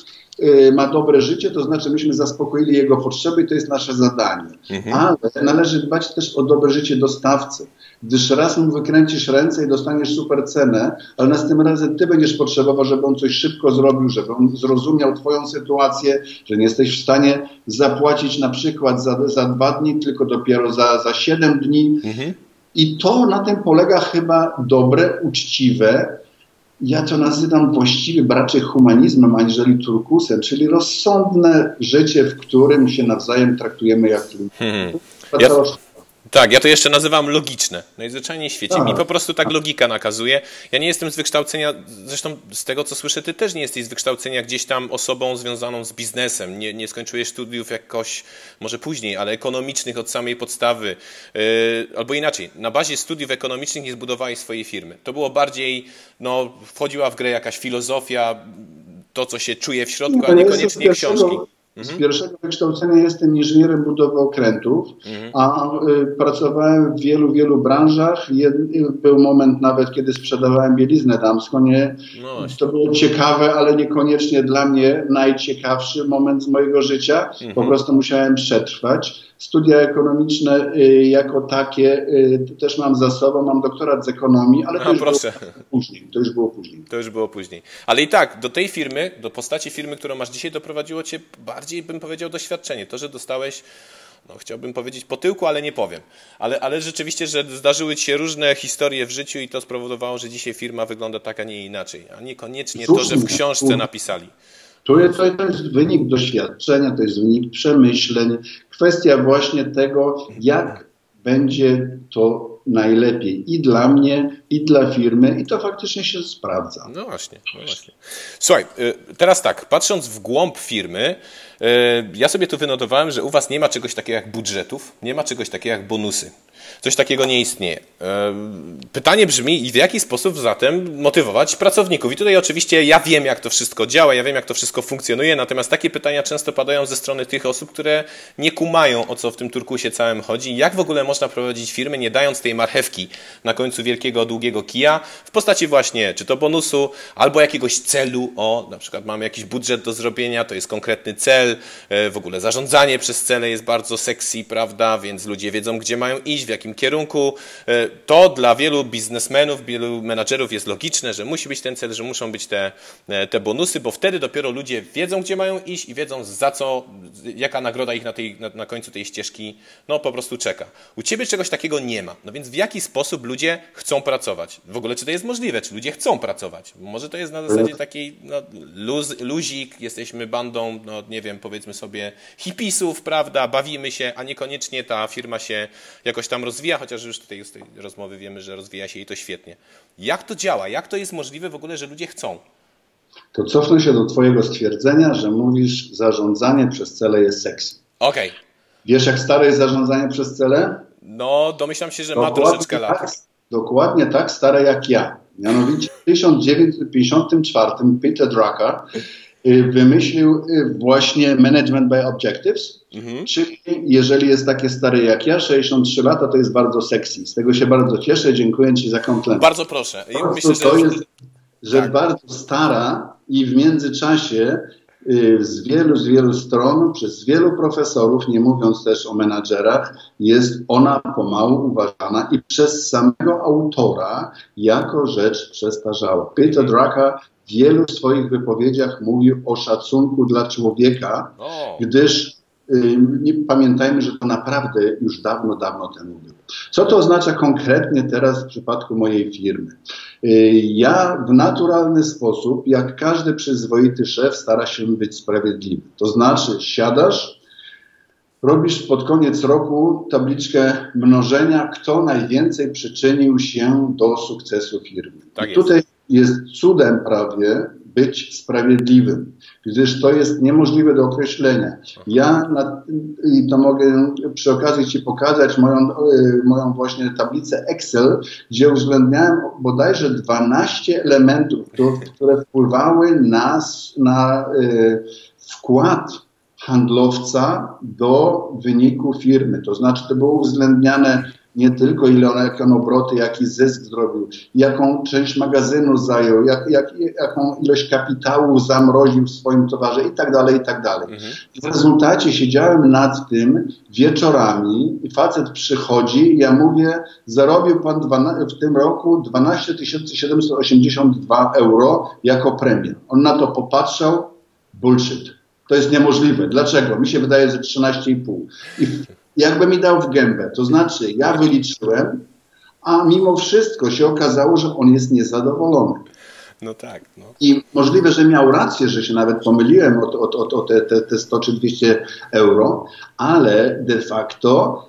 ma dobre życie, to znaczy myśmy zaspokoili jego potrzeby i to jest nasze zadanie. Mhm. Ale należy dbać też o dobre życie dostawcy, gdyż raz mu wykręcisz ręce i dostaniesz super cenę, ale następnym razem ty będziesz potrzebował, żeby on coś szybko zrobił, żeby on zrozumiał twoją sytuację, że nie jesteś w stanie zapłacić na przykład za, za dwa dni, tylko dopiero za, za siedem dni. Mhm. I to na tym polega chyba dobre, uczciwe, ja to nazywam właściwie raczej humanizmem aniżeli turkusem, czyli rozsądne życie, w którym się nawzajem traktujemy jak ludzie. To Ja- cała Tak, ja to jeszcze nazywam logiczne. Najzwyczajniej w świecie. Tak. Mi po prostu tak logika nakazuje. Ja nie jestem z wykształcenia, zresztą z tego co słyszę, ty też nie jesteś z wykształcenia gdzieś tam osobą związaną z biznesem. Nie, nie skończyłeś studiów jakoś, może później, ale ekonomicznych od samej podstawy. Yy, albo inaczej, na bazie studiów ekonomicznych nie zbudowałeś swojej firmy. To było bardziej, no, wchodziła w grę jakaś filozofia, to co się czuje w środku, a niekoniecznie książki. Z pierwszego wykształcenia jestem inżynierem budowy okrętów, Mhm. a y, pracowałem w wielu, wielu branżach. Jed, był moment nawet, kiedy sprzedawałem bieliznę damską. Nie, No to było ciekawe, ale niekoniecznie dla mnie najciekawszy moment z mojego życia. Mhm. Po prostu musiałem przetrwać. Studia ekonomiczne y, jako takie y, też mam za sobą. Mam doktorat z ekonomii, ale to A, już proszę. było później. To już było później. To już było później. Ale i tak, do tej firmy, do postaci firmy, którą masz dzisiaj, doprowadziło cię bardziej, bym powiedział, doświadczenie. To, że dostałeś, no chciałbym powiedzieć po tyłku, ale nie powiem. Ale, ale rzeczywiście, że zdarzyły ci się różne historie w życiu i to spowodowało, że dzisiaj firma wygląda tak, a nie inaczej. A niekoniecznie to, że w książce napisali. To jest, to jest wynik doświadczenia, to jest wynik przemyśleń, kwestia właśnie tego, jak będzie to najlepiej i dla mnie, i dla firmy, i to faktycznie się sprawdza. No właśnie, no właśnie. Słuchaj, y, teraz tak, patrząc w głąb firmy, y, ja sobie tu wynotowałem, że u was nie ma czegoś takiego jak budżetów, nie ma czegoś takiego jak bonusy. Coś takiego nie istnieje. Y, Pytanie brzmi, w jaki sposób zatem motywować pracowników? I tutaj oczywiście ja wiem, jak to wszystko działa, ja wiem, jak to wszystko funkcjonuje, natomiast takie pytania często padają ze strony tych osób, które nie kumają, o co w tym turkusie całym chodzi. Jak w ogóle można prowadzić firmy, nie dając tej marchewki na końcu wielkiego, długiego kija w postaci właśnie czy to bonusu, albo jakiegoś celu. O, na przykład mamy jakiś budżet do zrobienia, to jest konkretny cel. E, W ogóle zarządzanie przez cele jest bardzo sexy, prawda? Więc ludzie wiedzą, gdzie mają iść, jakim kierunku. E, To dla wielu biznesmenów, wielu menadżerów jest logiczne, że musi być ten cel, że muszą być te, e, te bonusy, bo wtedy dopiero ludzie wiedzą, gdzie mają iść i wiedzą za co, jaka nagroda ich na, tej, na, na końcu tej ścieżki no po prostu czeka. U ciebie czegoś takiego nie ma. No więc w jaki sposób ludzie chcą pracować? W ogóle czy to jest możliwe? Czy ludzie chcą pracować? Może to jest na zasadzie takiej no, luz, luzik, jesteśmy bandą, no nie wiem, powiedzmy sobie hipisów, prawda, bawimy się, a niekoniecznie ta firma się jakoś tam rozwija, chociaż już tutaj z tej rozmowy wiemy, że rozwija się i to świetnie. Jak to działa? Jak to jest możliwe w ogóle, że ludzie chcą? To cofnę się do Twojego stwierdzenia, że mówisz, zarządzanie przez cele jest sexy. Okej, Wiesz, jak stare jest zarządzanie przez cele? no domyślam się, że ma troszeczkę lat. tak, dokładnie tak stare jak ja. Mianowicie w 1954 Peter Drucker wymyślił y, właśnie Management by Objectives, Mhm. czyli jeżeli jest takie stare jak ja, 63 lata, to jest bardzo sexy. Z tego się bardzo cieszę, dziękuję Ci za komplement. Bardzo proszę. Myślę, to że jest, że tak. bardzo stara i w międzyczasie y, z wielu, z wielu stron, przez wielu profesorów, nie mówiąc też o menadżerach, jest ona pomału uważana i przez samego autora jako rzecz przestarzała. Peter Drucker w wielu swoich wypowiedziach mówił o szacunku dla człowieka, O, gdyż y, nie pamiętajmy, że to naprawdę już dawno, dawno temu było. Co to oznacza konkretnie teraz w przypadku mojej firmy? Y, Ja w naturalny sposób, jak każdy przyzwoity szef, stara się być sprawiedliwy. To znaczy, siadasz, robisz pod koniec roku tabliczkę mnożenia, kto najwięcej przyczynił się do sukcesu firmy. Tak I tutaj jest cudem prawie być sprawiedliwym, gdyż to jest niemożliwe do określenia. Ja, na, i to mogę przy okazji Ci pokazać moją, y, moją właśnie tablicę Excel, gdzie uwzględniałem bodajże 12 elementów, które, wpływały na, na y, wkład handlowca do wyniku firmy. To znaczy, to było uwzględniane nie tylko ile on, jakie on obroty, jaki zysk zrobił, jaką część magazynu zajął, jak, jak, jaką ilość kapitału zamroził w swoim towarze i tak dalej, i tak dalej. mhm. W rezultacie siedziałem nad tym wieczorami i facet przychodzi i ja mówię, zarobił pan w tym roku 12 782 euro jako premię. On na to popatrzał, bullshit. To jest niemożliwe. Dlaczego? Mi się wydaje, że 13,5. I jakby mi dał w gębę. To znaczy, ja wyliczyłem, a mimo wszystko się okazało, że on jest niezadowolony. no tak, no. I możliwe, że miał rację, że się nawet pomyliłem o, o, o, o te, te, te 100 czy 200 euro, ale de facto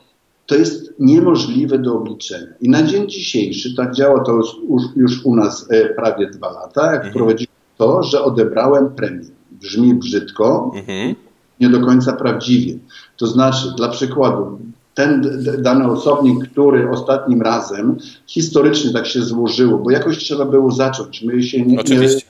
to jest niemożliwe do obliczenia. I na dzień dzisiejszy, tak działa to już, już, u nas e, prawie dwa lata, jak Mhm. wprowadziłem to, że odebrałem premię. Brzmi brzydko, Mhm. Nie do końca prawdziwie. To znaczy, dla przykładu, ten dany osobnik, który ostatnim razem historycznie tak się złożyło, bo jakoś trzeba było zacząć. My się nie, nie, Oczywiście.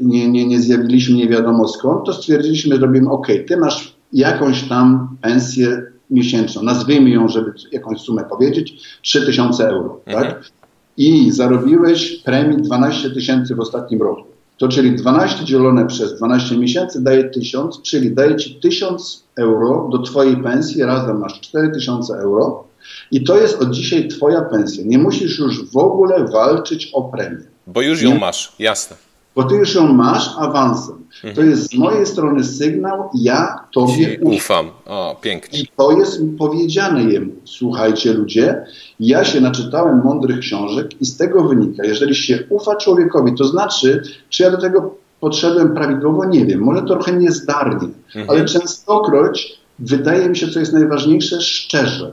nie, nie, nie zjawiliśmy nie wiadomo skąd, to stwierdziliśmy, robimy ok, ty masz jakąś tam pensję miesięczną, nazwijmy ją, żeby jakąś sumę powiedzieć, 3000 euro, Mhm. tak? I zarobiłeś premii 12 tysięcy w ostatnim roku. To czyli 12 dzielone przez 12 miesięcy daje 1000, czyli daje ci 1000 euro do twojej pensji, razem masz 4000 euro i to jest od dzisiaj twoja pensja. Nie musisz już w ogóle walczyć o premię Bo już ją Nie? masz, jasne. Bo ty już ją masz awansem. To Mhm. jest z mojej strony sygnał, ja tobie ufam. ufam. O, pięknie. I to jest powiedziane jemu. Słuchajcie ludzie, ja się naczytałem mądrych książek i z tego wynika, jeżeli się ufa człowiekowi, to znaczy, czy ja do tego podszedłem prawidłowo, nie wiem, może trochę niezdarnie, Mhm. ale częstokroć wydaje mi się, co jest najważniejsze, szczerze.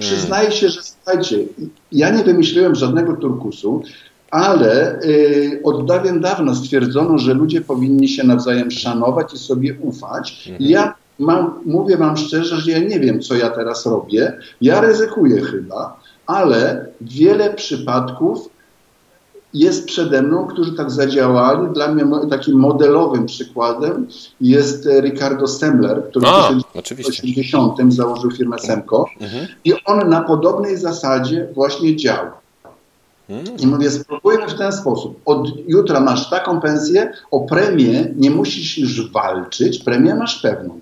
Przyznaję się, że słuchajcie, ja nie wymyśliłem żadnego turkusu, ale y, od dawien dawna stwierdzono, że ludzie powinni się nawzajem szanować i sobie ufać. I ja mam, mówię wam szczerze, że ja nie wiem, co ja teraz robię. Ja ryzykuję chyba, ale wiele przypadków jest przede mną, którzy tak zadziałali. Dla mnie takim modelowym przykładem jest e, Ricardo Semmler, który A, w oczywiście. 1980 założył firmę Semco Mhm. i on na podobnej zasadzie właśnie działa. I mówię, spróbujmy w ten sposób. Od jutra masz taką pensję, o premię nie musisz już walczyć, premię masz pewną.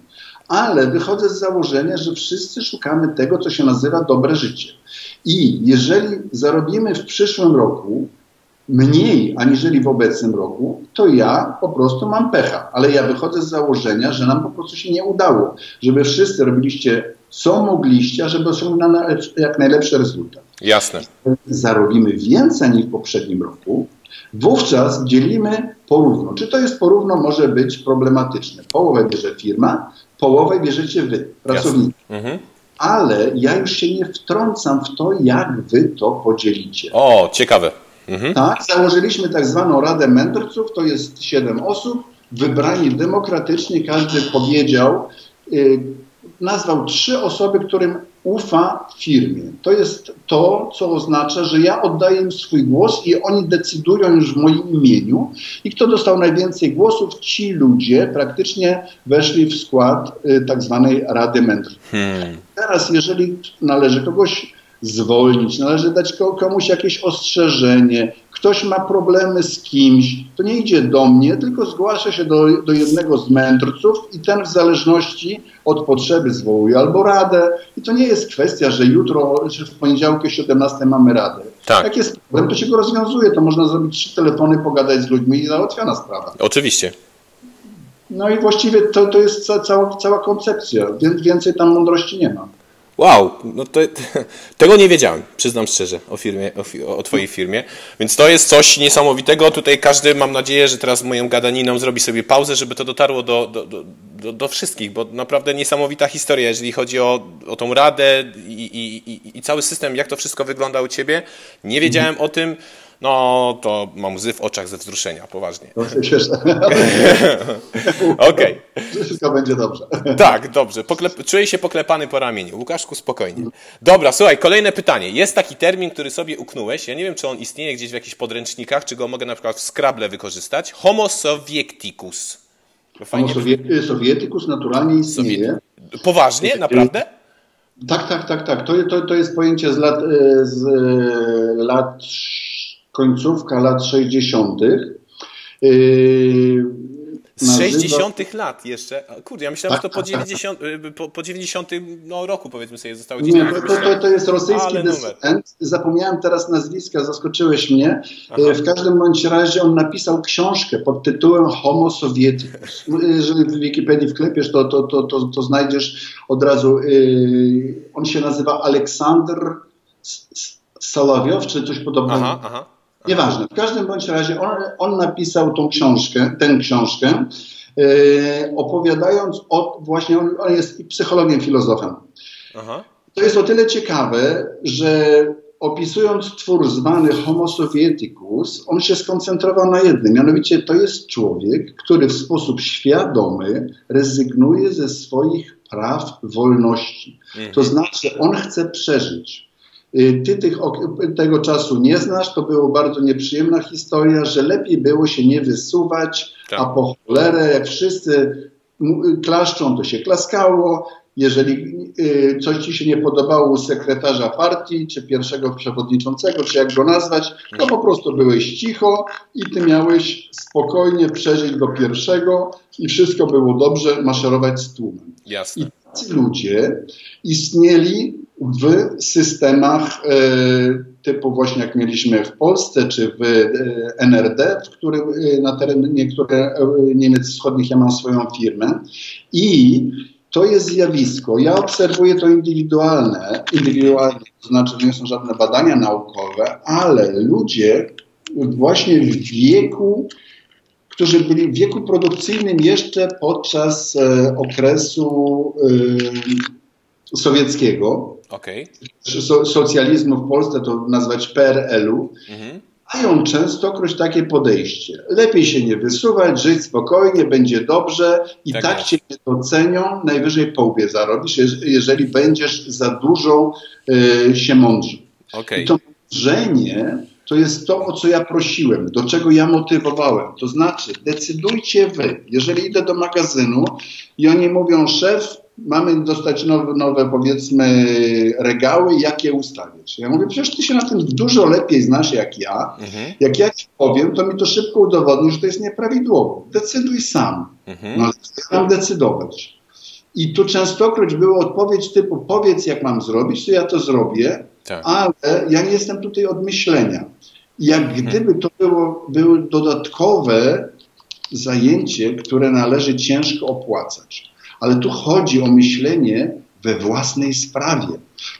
Ale wychodzę z założenia, że wszyscy szukamy tego, co się nazywa dobre życie. I jeżeli zarobimy w przyszłym roku mniej aniżeli w obecnym roku, to ja po prostu mam pecha. Ale ja wychodzę z założenia, że nam po prostu się nie udało. Żeby wszyscy robiliście co mogliście, żeby osiągnąć jak najlepszy rezultat Jasne. zarobimy więcej niż w poprzednim roku, wówczas dzielimy porówno. Czy to jest porówno, może być problematyczne. Połowę bierze firma, połowę bierzecie wy, pracownicy. Mhm. Ale ja już się nie wtrącam w to, jak wy to podzielicie. O, ciekawe. Mhm. Tak, założyliśmy tak zwaną Radę Mędrców, to jest siedem osób, wybrani demokratycznie, każdy powiedział, y, nazwał trzy osoby, którym ufa firmie. To jest to, co oznacza, że ja oddaję im swój głos i oni decydują już w moim imieniu. I kto dostał najwięcej głosów, ci ludzie praktycznie weszli w skład y, tak zwanej Rady Mędrców. Hmm. Teraz, jeżeli należy kogoś zwolnić, należy dać ko- komuś jakieś ostrzeżenie, ktoś ma problemy z kimś, to nie idzie do mnie, tylko zgłasza się do, do jednego z mędrców i ten w zależności od potrzeby zwołuje albo radę. I to nie jest kwestia, że jutro, czy w poniedziałek o 17 mamy radę. Tak. Jak jest problem, to się go rozwiązuje. To można zrobić trzy telefony, pogadać z ludźmi i załatwiona sprawa. Oczywiście. No i właściwie to, to jest ca, cała, cała koncepcja. Więc więcej tam mądrości nie ma. Wow, no to, *laughs* tego nie wiedziałem, przyznam szczerze, o, firmie, o, o Twojej firmie. Więc to jest coś niesamowitego. Tutaj każdy, mam nadzieję, że teraz moją gadaniną zrobi sobie pauzę, żeby to dotarło do, do, do, do, do wszystkich, bo naprawdę niesamowita historia, jeżeli chodzi o, o tą radę i, i, i, i cały system, jak to wszystko wygląda u Ciebie. Nie wiedziałem o tym. No, to mam łzy w oczach ze wzruszenia, poważnie. To się cieszę. *laughs* Okej. że Wszystko będzie dobrze. Tak, dobrze. Poklep... Czuję się poklepany po ramieniu. Łukaszku, spokojnie. Dobra, słuchaj, kolejne pytanie. Jest taki termin, który sobie uknąłeś. Ja nie wiem, czy on istnieje gdzieś w jakichś podręcznikach, czy go mogę na przykład w Scrabble wykorzystać. Homo soviecticus. Homo Fajnie. sowie- Sovieticus naturalnie istnieje. Poważnie? Naprawdę? Tak, tak, tak, tak. To, to, to jest pojęcie z lat, e, z e, lat końcówka lat 60. Yy, Z nazywa- 60 lat jeszcze. Kurde, ja myślałem, że to po 90, y, po, po 90 no, roku, powiedzmy sobie, zostało gdzieś Nie, to, to, to, jest rosyjski dysydent. Zapomniałem teraz nazwiska, zaskoczyłeś mnie. Aha. E, W każdym bądź razie on napisał książkę pod tytułem Homo Sovieticus. No, Jeżeli w Wikipedii wklepiesz, to, to, to, to, to znajdziesz od razu. Yy, on się nazywa Aleksander S- S- Solowiow, czy coś podobnego. Aha, aha. Nieważne. W każdym bądź razie on, on napisał tą książkę, tę książkę, e, opowiadając o właśnie, on, on jest psychologiem, filozofem. aha. To jest o tyle ciekawe, że opisując twór zwany Homo Sovieticus, on się skoncentrował na jednym, mianowicie to jest człowiek, który w sposób świadomy rezygnuje ze swoich praw wolności. To znaczy, on chce przeżyć. Y, Ty tych, tego czasu nie znasz, to była bardzo nieprzyjemna historia, że lepiej było się nie wysuwać, Tak. a po cholerę, jak wszyscy m- klaszczą, to się klaskało. Jeżeli y, coś ci się nie podobało u sekretarza partii, czy pierwszego przewodniczącego, czy jak go nazwać, to po prostu byłeś cicho i ty miałeś spokojnie przeżyć do pierwszego i wszystko było dobrze, maszerować z tłumem. Jasne. I tacy ludzie istnieli w systemach e, typu właśnie jak mieliśmy w Polsce czy w e, NRD, w którym e, na terenie e, Niemiec Wschodnich ja mam swoją firmę i to jest zjawisko. Ja obserwuję to indywidualne, indywidualnie, to znaczy nie są żadne badania naukowe, ale ludzie właśnie w wieku którzy byli w wieku produkcyjnym jeszcze podczas e, okresu e, sowieckiego, czy so, socjalizmu w Polsce to nazwać PRL-u, Mhm. mają częstokroć takie podejście. Lepiej się nie wysuwać, żyć spokojnie, będzie dobrze i Tak tak, cię nie docenią, najwyżej po łbie zarobisz, jeż- jeżeli będziesz za dużo e, się mądrzy. Okej. I to mądrzenie to jest to, o co ja prosiłem, do czego ja motywowałem. To znaczy, decydujcie wy. Jeżeli idę do magazynu i oni mówią, szef, mamy dostać nowe, nowe powiedzmy, regały, jak je ustawiać. Ja mówię, przecież ty się na tym dużo lepiej znasz jak ja. Mhm. Jak ja ci powiem, to mi to szybko udowodni, że to jest nieprawidłowo. Decyduj sam. Mhm. No, mam decydować. I tu częstokroć była odpowiedź typu powiedz jak mam zrobić, to ja to zrobię, Tak. ale ja nie jestem tutaj od myślenia. Jak Mhm. gdyby to było, było dodatkowe zajęcie, które należy ciężko opłacać. Ale tu chodzi o myślenie we własnej sprawie.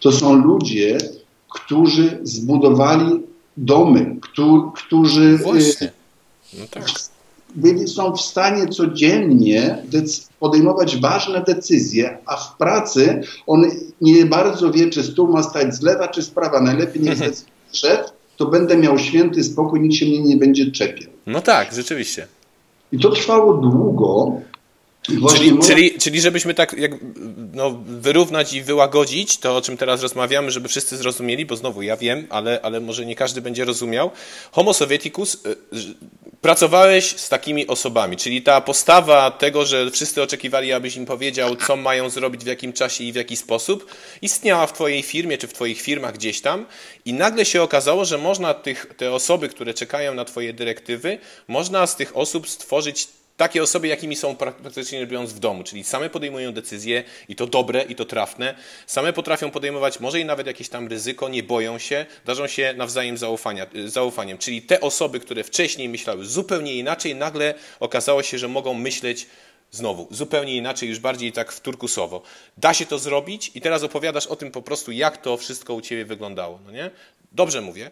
To są ludzie, którzy zbudowali domy, któ- którzy y. No tak. byli, są w stanie codziennie podejmować ważne decyzje, a w pracy on nie bardzo wie, czy stół ma stać z lewa, czy z prawa. Najlepiej niech *laughs* zdecyduje szef, to będę miał święty spokój, nikt się mnie nie będzie czepiał. No tak, rzeczywiście. I to trwało długo. Czyli, moja- czyli, czyli żebyśmy tak jak, no, wyrównać i wyłagodzić to, o czym teraz rozmawiamy, żeby wszyscy zrozumieli, bo znowu ja wiem, ale, ale może nie każdy będzie rozumiał. Homo Sovieticus, y, pracowałeś z takimi osobami, czyli ta postawa tego, że wszyscy oczekiwali, abyś im powiedział, co mają zrobić, w jakim czasie i w jaki sposób, istniała w Twojej firmie czy w Twoich firmach gdzieś tam i nagle się okazało, że można tych, te osoby, które czekają na Twoje dyrektywy, można z tych osób stworzyć takie osoby, jakimi są praktycznie biorąc w domu, czyli same podejmują decyzje i to dobre, i to trafne, same potrafią podejmować może i nawet jakieś tam ryzyko, nie boją się, darzą się nawzajem zaufania, zaufaniem. Czyli te osoby, które wcześniej myślały zupełnie inaczej, nagle okazało się, że mogą myśleć znowu zupełnie inaczej, już bardziej tak wturkusowo. Da się to zrobić i teraz opowiadasz o tym po prostu, jak to wszystko u Ciebie wyglądało, no nie? Dobrze mówię?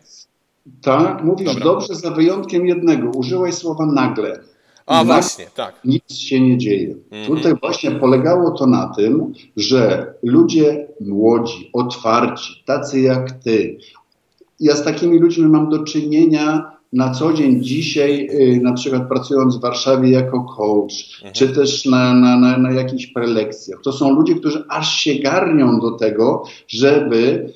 Tak, mówisz Dobra. dobrze, za wyjątkiem jednego. Użyłeś słowa nagle. A właśnie, tak. Nic się nie dzieje. Mhm. Tutaj właśnie polegało to na tym, że ludzie młodzi, otwarci, tacy jak ty, ja z takimi ludźmi mam do czynienia na co dzień dzisiaj, y, na przykład pracując w Warszawie jako coach, mhm. czy też na, na, na, na jakichś prelekcjach. To są ludzie, którzy aż się garnią do tego, żeby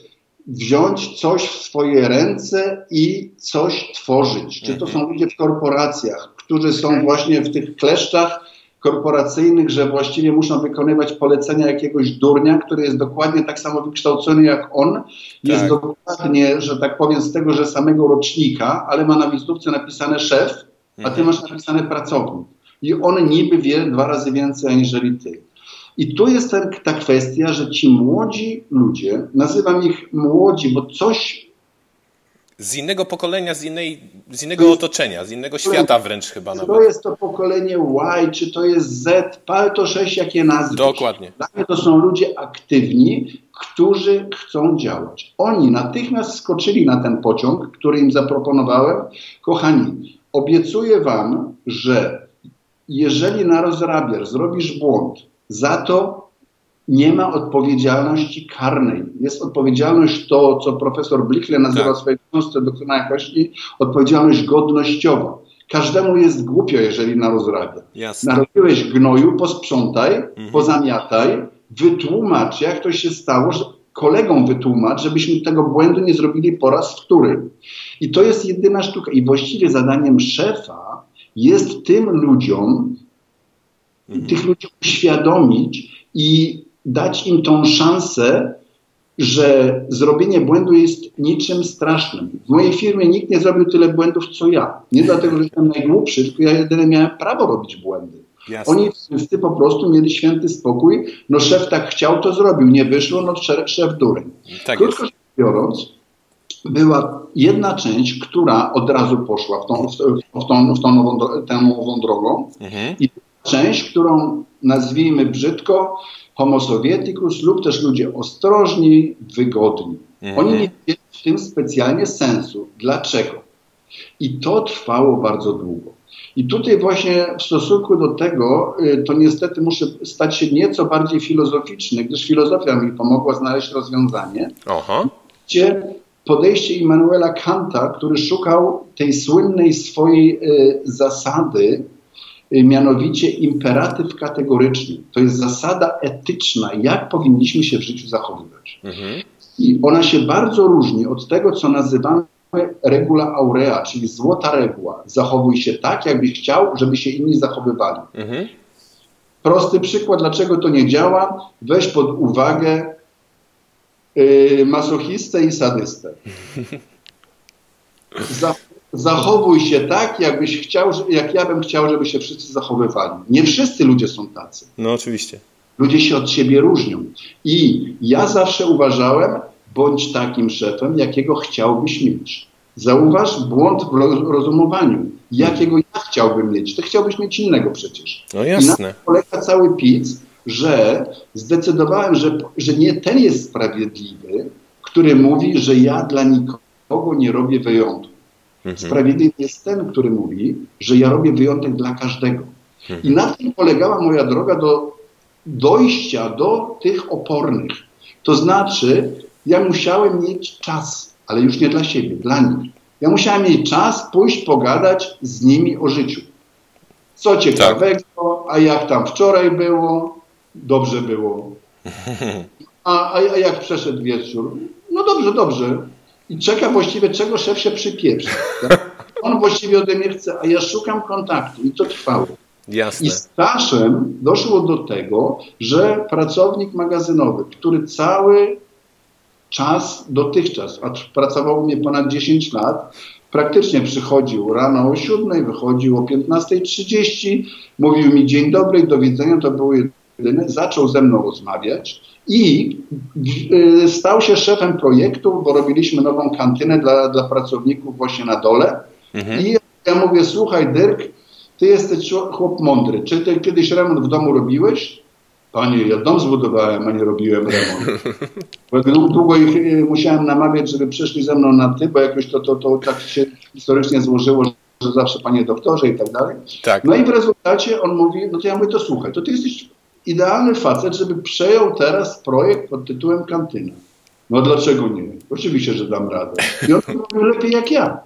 wziąć coś w swoje ręce i coś tworzyć. Czy to mhm. są ludzie w korporacjach, którzy są właśnie w tych kleszczach korporacyjnych, że właściwie muszą wykonywać polecenia jakiegoś durnia, który jest dokładnie tak samo wykształcony jak on, jest tak. dokładnie, że tak powiem, z tego, że samego rocznika, ale ma na wizytówce napisane szef, a ty mhm. masz napisane pracownik. I on niby wie dwa razy więcej aniżeli ty. I tu jest ten, ta kwestia, że ci młodzi ludzie, nazywam ich młodzi, bo coś z innego pokolenia, z, innej, z innego jest, otoczenia, z innego świata wręcz chyba nawet. To jest to pokolenie Y, czy to jest Z, pal to 6, jakie nazwy. Dokładnie. Dla mnie to są ludzie aktywni, którzy chcą działać. Oni natychmiast skoczyli na ten pociąg, który im zaproponowałem. Kochani, obiecuję wam, że jeżeli na rozrabier zrobisz błąd, za to nie ma odpowiedzialności karnej. Jest odpowiedzialność to, co profesor Blichle nazywa tak. w swojej książce doktrina jakości, odpowiedzialność godnościowa. Każdemu jest głupio, jeżeli narozrabia. Narobiłeś gnoju, posprzątaj, mhm. pozamiataj, wytłumacz, jak to się stało, że kolegom wytłumacz, żebyśmy tego błędu nie zrobili po raz wtóry. I to jest jedyna sztuka. I właściwie zadaniem szefa jest tym ludziom, mhm. tych ludzi uświadomić i dać im tą szansę, że zrobienie błędu jest niczym strasznym. W mojej firmie nikt nie zrobił tyle błędów, co ja. Nie dlatego, że jestem najgłupszy, tylko ja jedynie miałem prawo robić błędy. Jasne. Oni wszyscy po prostu mieli święty spokój. No szef tak chciał, to zrobił. Nie wyszło, no szef, dureń. Tak Krótko rzecz biorąc, była jedna część, która od razu poszła w tą, w tą, w tą nową, tę nową drogą mhm. i część, którą nazwijmy brzydko homo sovieticus lub też ludzie ostrożni, wygodni. Mhm. Oni nie widzą w tym specjalnie sensu. Dlaczego? I to trwało bardzo długo. I tutaj właśnie w stosunku do tego, y, to niestety muszę stać się nieco bardziej filozoficzny, gdyż filozofia mi pomogła znaleźć rozwiązanie, Aha. gdzie podejście Immanuela Kanta, który szukał tej słynnej swojej y, zasady, mianowicie imperatyw kategoryczny. To jest zasada etyczna, jak powinniśmy się w życiu zachowywać. Mhm. I ona się bardzo różni od tego, co nazywamy regula aurea, czyli złota reguła. Zachowuj się tak, jakbyś chciał, żeby się inni zachowywali. Mhm. Prosty przykład, dlaczego to nie działa. Weź pod uwagę yy, masochistę i sadystę. *laughs* zachowuj się tak, jakbyś chciał, jak ja bym chciał, żeby się wszyscy zachowywali. Nie wszyscy ludzie są tacy. No oczywiście. Ludzie się od siebie różnią. I ja zawsze uważałem, bądź takim szefem, jakiego chciałbyś mieć. Zauważ błąd w rozumowaniu. Jakiego ja chciałbym mieć? Ty chciałbyś mieć innego przecież. No jasne. I na tym polega cały pic, że zdecydowałem, że, że nie ten jest sprawiedliwy, który mówi, że ja dla nikogo nie robię wyjątku. Mhm. Sprawiedliwy jest ten, który mówi, że ja robię wyjątek dla każdego. Mhm. I na tym polegała moja droga do dojścia do tych opornych. To znaczy, ja musiałem mieć czas, ale już nie dla siebie, dla nich. Ja musiałem mieć czas pójść pogadać z nimi o życiu. Co ciekawego, tak. a jak tam wczoraj było, dobrze było. *laughs* A, a, jak przeszedł wieczór? No dobrze, dobrze i czeka właściwie, czego szef się przypieprzy. Tak? on właściwie ode mnie chce, a ja szukam kontaktu i to trwało. Jasne. I z czasem doszło do tego, że pracownik magazynowy, który cały czas dotychczas, a pracował u mnie ponad 10 lat, praktycznie przychodził rano o 7, wychodził o 15.30, mówił mi dzień dobry, do widzenia, to było jedyne, zaczął ze mną rozmawiać i y, stał się szefem projektu, bo robiliśmy nową kantynę dla, dla pracowników właśnie na dole Mhm. i ja mówię, słuchaj Dyrk, ty jesteś chłop mądry, czy ty kiedyś remont w domu robiłeś? Panie, ja dom zbudowałem, a nie robiłem remont. *laughs* Długo ich y, musiałem namawiać, żeby przyszli ze mną na ty, bo jakoś to, to, to tak się historycznie złożyło, że zawsze panie doktorze i tak dalej. Tak. No i w rezultacie on mówi, no to ja mówię, to słuchaj, to ty jesteś idealny facet, żeby przejął teraz projekt pod tytułem Kantyna. No dlaczego nie? Oczywiście, że dam radę. I on robił lepiej jak ja.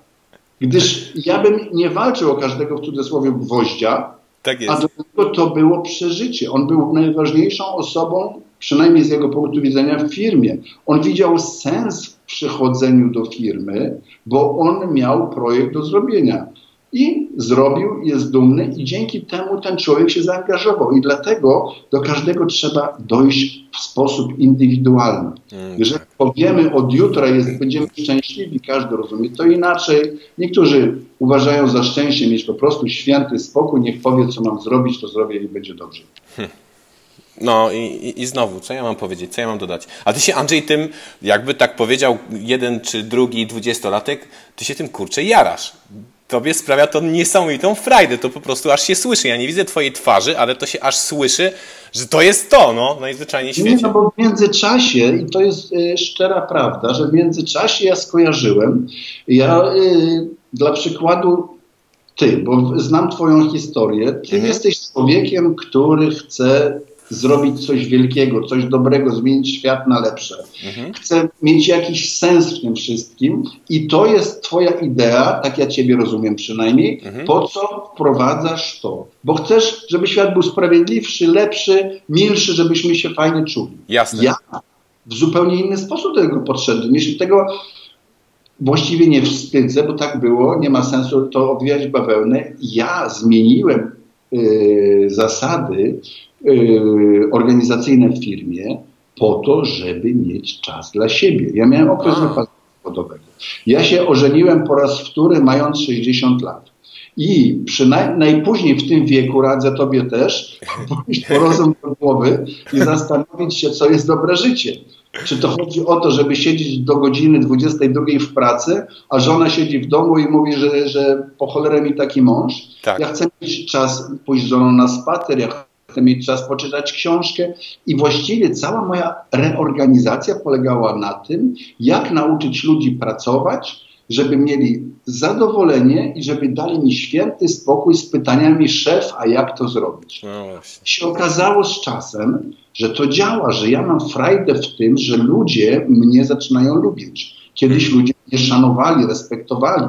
Gdyż ja bym nie walczył o każdego w cudzysłowie gwoździa, Tak a do niego to było przeżycie. On był najważniejszą osobą, przynajmniej z jego punktu widzenia, w firmie. On widział sens w przychodzeniu do firmy, bo on miał projekt do zrobienia. I zrobił, jest dumny, i dzięki temu ten człowiek się zaangażował. I dlatego do każdego trzeba dojść w sposób indywidualny. Mm, Jeżeli powiemy od jutra jest, będziemy szczęśliwi, każdy rozumie to inaczej. Niektórzy uważają za szczęście mieć po prostu święty spokój, niech powie, co mam zrobić, to zrobię i będzie dobrze. No i, i, i znowu, co ja mam powiedzieć, co ja mam dodać? A ty się, Andrzej, tym, jakby tak powiedział jeden czy drugi dwudziestolatek, ty się tym kurczę jarasz. Tobie sprawia to niesamowitą frajdę, to po prostu aż się słyszy. Ja nie widzę twojej twarzy, ale to się aż słyszy, że to jest to, no, najzwyczajniej Nie, świecie. no bo w międzyczasie, i to jest y, szczera prawda, że w międzyczasie ja skojarzyłem, ja y, dla przykładu ty, bo znam twoją historię, ty Mhm. jesteś człowiekiem, który chce zrobić coś wielkiego, coś dobrego, zmienić świat na lepsze. Mhm. Chce mieć jakiś sens w tym wszystkim i to jest twoja idea, tak ja ciebie rozumiem przynajmniej, Mhm. po co wprowadzasz to? Bo chcesz, żeby świat był sprawiedliwszy, lepszy, milszy, żebyśmy się fajnie czuli. Jasne. Ja w zupełnie inny sposób do tego podszedłem. Jeśli tego właściwie nie wstydzę, bo tak było, nie ma sensu to obwijać bawełnę. Ja zmieniłem zasady y, organizacyjne w firmie po to, żeby mieć czas dla siebie. Ja miałem okres wypadku zawodowego. Ja się ożeniłem po raz wtóry, mając 60 lat. I przynajmniej najpóźniej w tym wieku radzę tobie też pójść po rozum do głowy i zastanowić się, co jest dobre życie. Czy to chodzi o to, żeby siedzieć do godziny 22 w pracy, a żona siedzi w domu i mówi, że, że po cholerę mi taki mąż? Tak. Ja chcę mieć czas pójść z żoną na spacer, ja chcę mieć czas poczytać książkę i właściwie cała moja reorganizacja polegała na tym, jak nauczyć ludzi pracować, żeby mieli zadowolenie i żeby dali mi święty spokój z pytaniami szef, a jak to zrobić? No się okazało z czasem, że to działa, że ja mam frajdę w tym, że ludzie mnie zaczynają lubić. Kiedyś ludzie mnie szanowali, respektowali.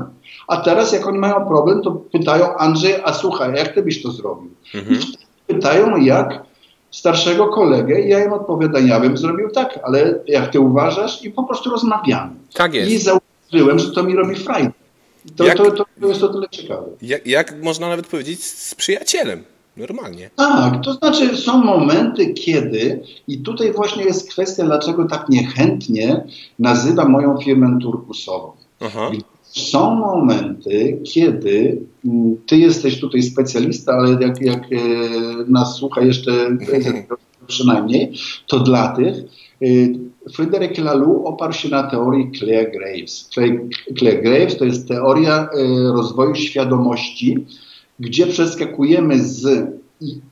A teraz, jak oni mają problem, to pytają Andrzej, a słuchaj, jak ty byś to zrobił? Mhm. Pytają jak starszego kolegę i ja im odpowiadam, ja bym zrobił tak, ale jak ty uważasz? I po prostu rozmawiamy. Tak jest. I zauważyłem, że to mi robi frajdę. To, Jak- to, to, to jest o tyle ciekawe. Jak, jak można nawet powiedzieć z przyjacielem? Normalnie. Tak, to znaczy są momenty, kiedy, i tutaj właśnie jest kwestia, dlaczego tak niechętnie nazywam moją firmę turkusową. Aha. Są momenty, kiedy mm, ty jesteś tutaj specjalista, ale jak, jak e, nas słucha jeszcze *laughs* przynajmniej, to dla tych e, Fryderyk Laloux oparł się na teorii Claire Graves. Claire, Graves to jest teoria e, rozwoju świadomości, gdzie przeskakujemy z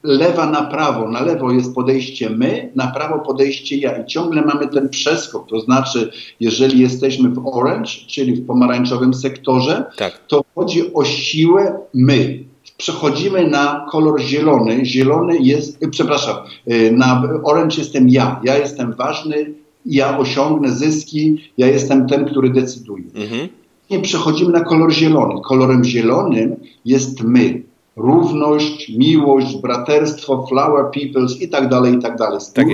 lewa na prawo. Na lewo jest podejście my, na prawo podejście ja. I ciągle mamy ten przeskok. To znaczy, jeżeli jesteśmy w orange, czyli w pomarańczowym sektorze, Tak. to chodzi o siłę my. Przechodzimy na kolor zielony. Zielony jest, y, przepraszam, y, na orange jestem ja. Ja jestem ważny, ja osiągnę zyski, ja jestem ten, który decyduje. Mhm. Nie przechodzimy na kolor zielony. Kolorem zielonym jest my. Równość, miłość, braterstwo, flower peoples i tak dalej, i tak dalej. Tak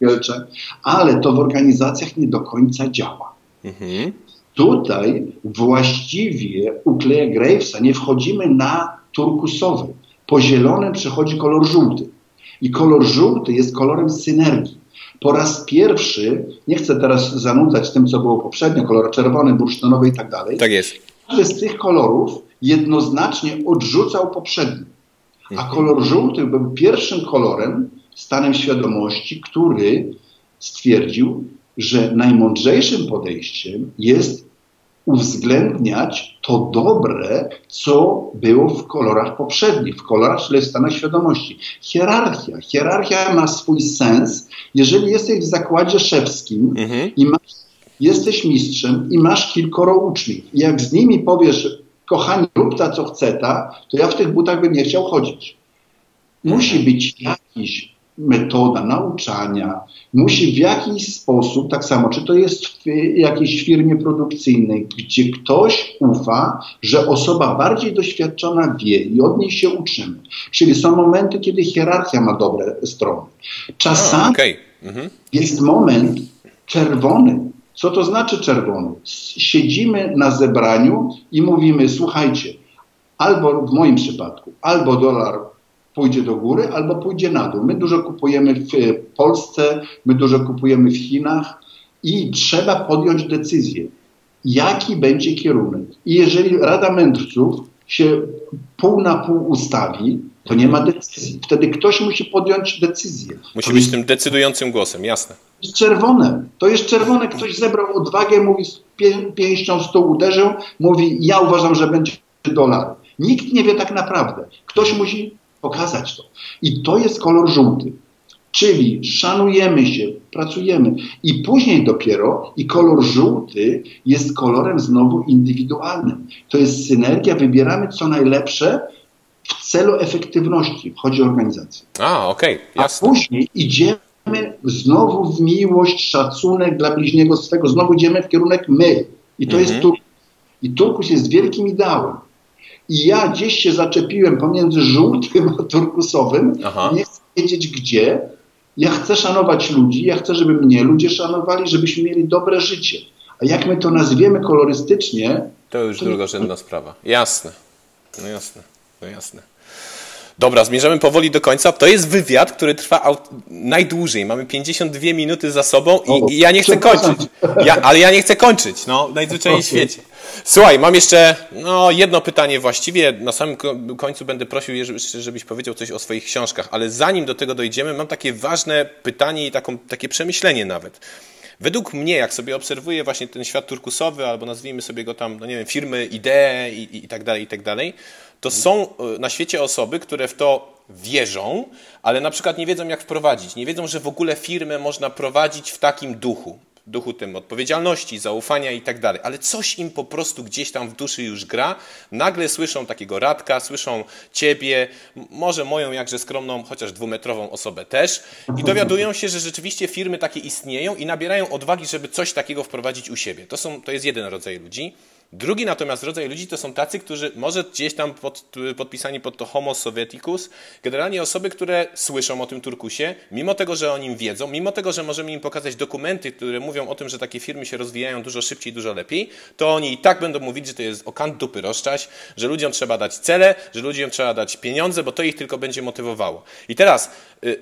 wielcze. Ale to w organizacjach nie do końca działa. Mhm. Tutaj właściwie u Cleya Gravesa nie wchodzimy na turkusowy. Po zielonym przechodzi kolor żółty. I kolor żółty jest kolorem synergii. Po raz pierwszy, nie chcę teraz zanudzać tym, co było poprzednio, kolor czerwony, bursztynowy i tak dalej. Tak jest. Każdy z tych kolorów jednoznacznie odrzucał poprzedni. A kolor żółty był pierwszym kolorem, stanem świadomości, który stwierdził, że najmądrzejszym podejściem jest uwzględniać to dobre, co było w kolorach poprzednich, w kolorach, czyli w stanach świadomości. Hierarchia. Hierarchia ma swój sens, jeżeli jesteś w zakładzie szewskim Mhm. i masz, jesteś mistrzem i masz kilkoro uczniów. I jak z nimi powiesz, kochani, rób ta, co chce ta, to ja w tych butach bym nie chciał chodzić. Musi być jakiś metoda nauczania, musi w jakiś sposób, tak samo, czy to jest w jakiejś firmie produkcyjnej, gdzie ktoś ufa, że osoba bardziej doświadczona wie i od niej się uczymy. Czyli są momenty, kiedy hierarchia ma dobre strony. Czasami Okej. Mhm. jest moment czerwony. Co to znaczy czerwony? Siedzimy na zebraniu i mówimy, słuchajcie, albo w moim przypadku, albo dolar pójdzie do góry, albo pójdzie na dół. My dużo kupujemy w e, Polsce, my dużo kupujemy w Chinach i trzeba podjąć decyzję, jaki będzie kierunek. I jeżeli Rada Mędrców się pół na pół ustawi, to nie ma decyzji. Wtedy ktoś musi podjąć decyzję. Musi być tym decydującym głosem, jasne. jest czerwone. To jest czerwone. Ktoś zebrał odwagę, mówi pię- pięścią w stół uderzył, mówi ja uważam, że będzie dolar. Nikt nie wie tak naprawdę. Ktoś musi pokazać to. I to jest kolor żółty. Czyli szanujemy się, pracujemy. I później dopiero i kolor żółty jest kolorem znowu indywidualnym. To jest synergia, wybieramy co najlepsze w celu efektywności. Chodzi o organizację. A, okej, A jasne. później idziemy znowu w miłość, szacunek dla bliźniego swego, znowu idziemy w kierunek my. I to Mhm. jest Turkus. I Turkus jest wielkim ideałem. I ja gdzieś się zaczepiłem pomiędzy żółtym a turkusowym. Aha. Nie chcę wiedzieć gdzie. Ja chcę szanować ludzi, ja chcę, żeby mnie ludzie szanowali, żebyśmy mieli dobre życie. A jak my to nazwiemy kolorystycznie, To już To drugorzędna sprawa. Jasne. No jasne, no jasne. Dobra, zmierzamy powoli do końca. To jest wywiad, który trwa najdłużej. Mamy 52 minuty za sobą i, i ja nie chcę kończyć. Ja, ale ja nie chcę kończyć, no, najzwyczajniej w świecie. Słuchaj, mam jeszcze no, jedno pytanie właściwie. Na samym ko- końcu będę prosił, żebyś powiedział coś o swoich książkach, ale zanim do tego dojdziemy, mam takie ważne pytanie i taką, takie przemyślenie nawet. Według mnie, jak sobie obserwuję właśnie ten świat turkusowy, albo nazwijmy sobie go tam, no nie wiem, firmy, idee i, i, i tak dalej, i tak dalej, to są y, na świecie osoby, które w to wierzą, ale na przykład nie wiedzą, jak wprowadzić. Nie wiedzą, że w ogóle firmę można prowadzić w takim duchu. Duchu tym odpowiedzialności, zaufania i tak dalej. Ale coś im po prostu gdzieś tam w duszy już gra. Nagle słyszą takiego radka, słyszą ciebie, może moją jakże skromną, chociaż dwumetrową osobę też. I dowiadują się, że rzeczywiście firmy takie istnieją i nabierają odwagi, żeby coś takiego wprowadzić u siebie. To, są, to jest jeden rodzaj ludzi. Drugi natomiast rodzaj ludzi to są tacy, którzy może gdzieś tam pod, podpisani pod to homo sovieticus, generalnie osoby, które słyszą o tym turkusie, mimo tego, że o nim wiedzą, mimo tego, że możemy im pokazać dokumenty, które mówią o tym, że takie firmy się rozwijają dużo szybciej, dużo lepiej, to oni i tak będą mówić, że to jest o kant dupy rozczać, że ludziom trzeba dać cele, że ludziom trzeba dać pieniądze, bo to ich tylko będzie motywowało. I teraz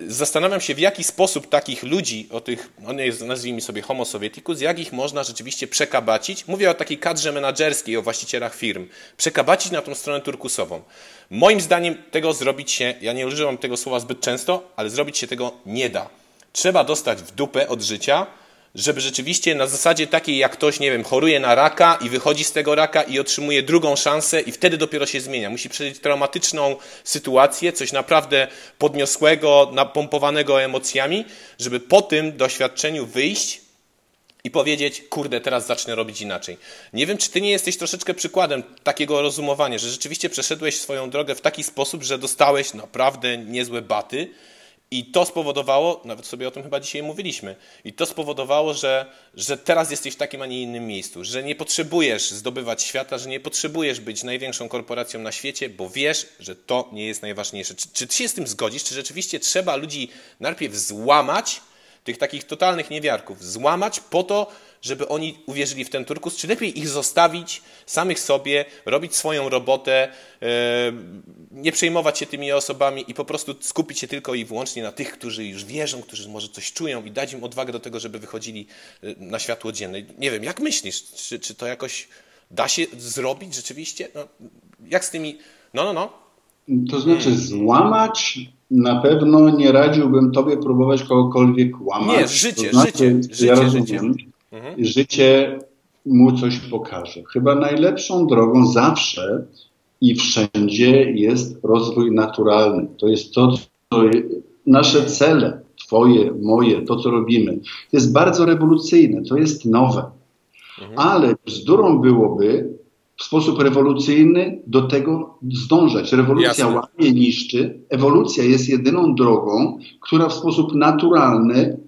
zastanawiam się, w jaki sposób takich ludzi, o tych, on jest, nazwijmy sobie homo sovieticus, jak ich można rzeczywiście przekabacić. Mówię o takiej kadrze menadżerskiej, o właścicielach firm. Przekabacić na tą stronę turkusową. Moim zdaniem tego zrobić się, ja nie używam tego słowa zbyt często, ale zrobić się tego nie da. Trzeba dostać w dupę od życia, żeby rzeczywiście na zasadzie takiej, jak ktoś, nie wiem, choruje na raka i wychodzi z tego raka i otrzymuje drugą szansę i wtedy dopiero się zmienia. Musi przeżyć traumatyczną sytuację, coś naprawdę podniosłego, napompowanego emocjami, żeby po tym doświadczeniu wyjść i powiedzieć, kurde, teraz zacznę robić inaczej. Nie wiem, czy ty nie jesteś troszeczkę przykładem takiego rozumowania, że rzeczywiście przeszedłeś swoją drogę w taki sposób, że dostałeś naprawdę niezłe baty i to spowodowało, nawet sobie o tym chyba dzisiaj mówiliśmy, i to spowodowało, że, że teraz jesteś w takim, a nie innym miejscu, że nie potrzebujesz zdobywać świata, że nie potrzebujesz być największą korporacją na świecie, bo wiesz, że to nie jest najważniejsze. Czy, czy ty się z tym zgodzisz? Czy rzeczywiście trzeba ludzi najpierw złamać, tych takich totalnych niewiarków, złamać po to, żeby oni uwierzyli w ten turkus, czy lepiej ich zostawić samych sobie, robić swoją robotę, e, nie przejmować się tymi osobami i po prostu skupić się tylko i wyłącznie na tych, którzy już wierzą, którzy może coś czują i dać im odwagę do tego, żeby wychodzili e, na światło dzienne. Nie wiem, jak myślisz, czy, czy to jakoś da się zrobić rzeczywiście? No, jak z tymi... No, no, no. To znaczy złamać na pewno nie radziłbym tobie próbować kogokolwiek łamać. Nie, życie, to znaczy, życie, życie, ja życie. rozumiem, życie mu coś pokaże. Chyba najlepszą drogą zawsze i wszędzie jest rozwój naturalny. To jest to, co nasze cele, twoje, moje, to co robimy, jest bardzo rewolucyjne, to jest nowe. Ale bzdurą byłoby w sposób rewolucyjny do tego zdążać. Rewolucja Jasne. łamie, niszczy. Ewolucja jest jedyną drogą, która w sposób naturalny,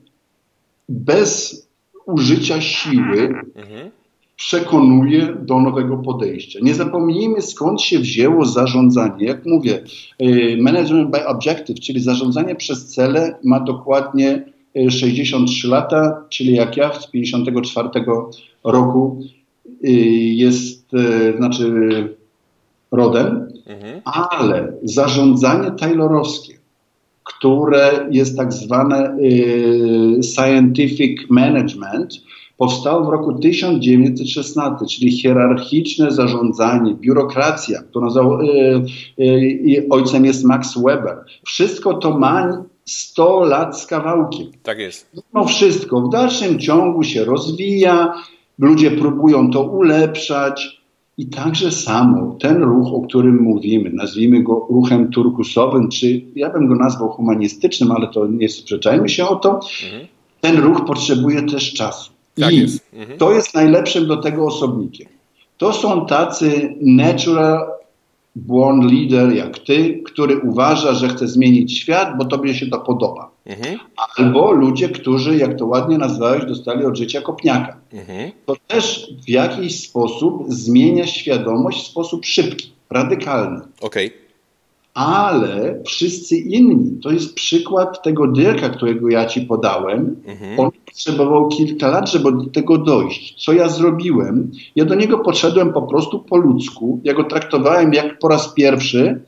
bez użycia siły, Mhm. przekonuje do nowego podejścia. Nie zapomnijmy skąd się wzięło zarządzanie. Jak mówię, y, management by objective, czyli zarządzanie przez cele ma dokładnie y, 63 lata, czyli jak ja z 54 roku y, jest, y, znaczy rodem, Mhm. ale zarządzanie taylorowskie, które jest tak zwane y, scientific management, powstało w roku 1916, czyli hierarchiczne zarządzanie, biurokracja, którą za, y, y, ojcem jest Max Weber. Wszystko to ma 100 lat z kawałkiem. Tak jest. Mimo wszystko w dalszym ciągu się rozwija, ludzie próbują to ulepszać i także samo ten ruch, o którym mówimy, nazwijmy go ruchem turkusowym, czy ja bym go nazwał humanistycznym, ale to nie sprzeczajmy się o to, Mhm. ten ruch potrzebuje też czasu. Tak I jest. Mhm. to jest najlepszym do tego osobnikiem. To są tacy natural born leader jak ty, który uważa, że chce zmienić świat, bo tobie się to podoba. Mhm. Albo ludzie, którzy, jak to ładnie nazwałeś, dostali od życia kopniaka. Mhm. To też w jakiś sposób zmienia świadomość w sposób szybki, radykalny. Okej. Ale wszyscy inni, to jest przykład tego Dirka, którego ja ci podałem. Mhm. On potrzebował kilka lat, żeby do tego dojść. Co ja zrobiłem? Ja do niego podszedłem po prostu po ludzku. Ja go traktowałem jak po raz pierwszy,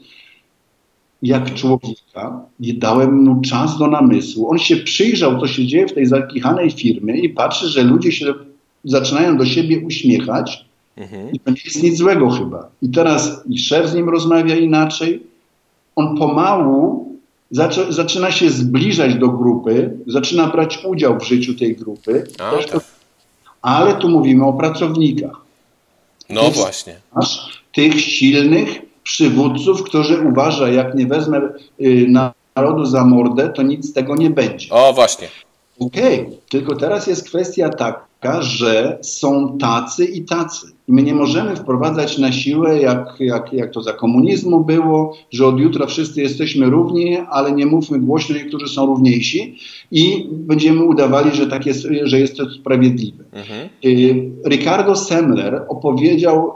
jak człowieka. I dałem mu czas do namysłu. On się przyjrzał, co się dzieje w tej zakichanej firmie i patrzy, że ludzie się zaczynają do siebie uśmiechać. Mhm. I to nie jest nic złego chyba. I teraz i szef z nim rozmawia inaczej. On pomału zaczę, zaczyna się zbliżać do grupy, zaczyna brać udział w życiu tej grupy. A, tak. Ale tu mówimy o pracownikach. No właśnie. Masz tych silnych przywódców, którzy uważa, jak nie wezmę y, narodu za mordę, to nic z tego nie będzie. O, właśnie. Okej, tylko teraz jest kwestia taka, że są tacy i tacy. I my nie możemy wprowadzać na siłę, jak, jak, jak to za komunizmu było, że od jutra wszyscy jesteśmy równi, ale nie mówmy głośno, niektórzy są równiejsi i będziemy udawali, że, tak jest, że jest to sprawiedliwe. Mhm. Y, Ricardo Semler opowiedział,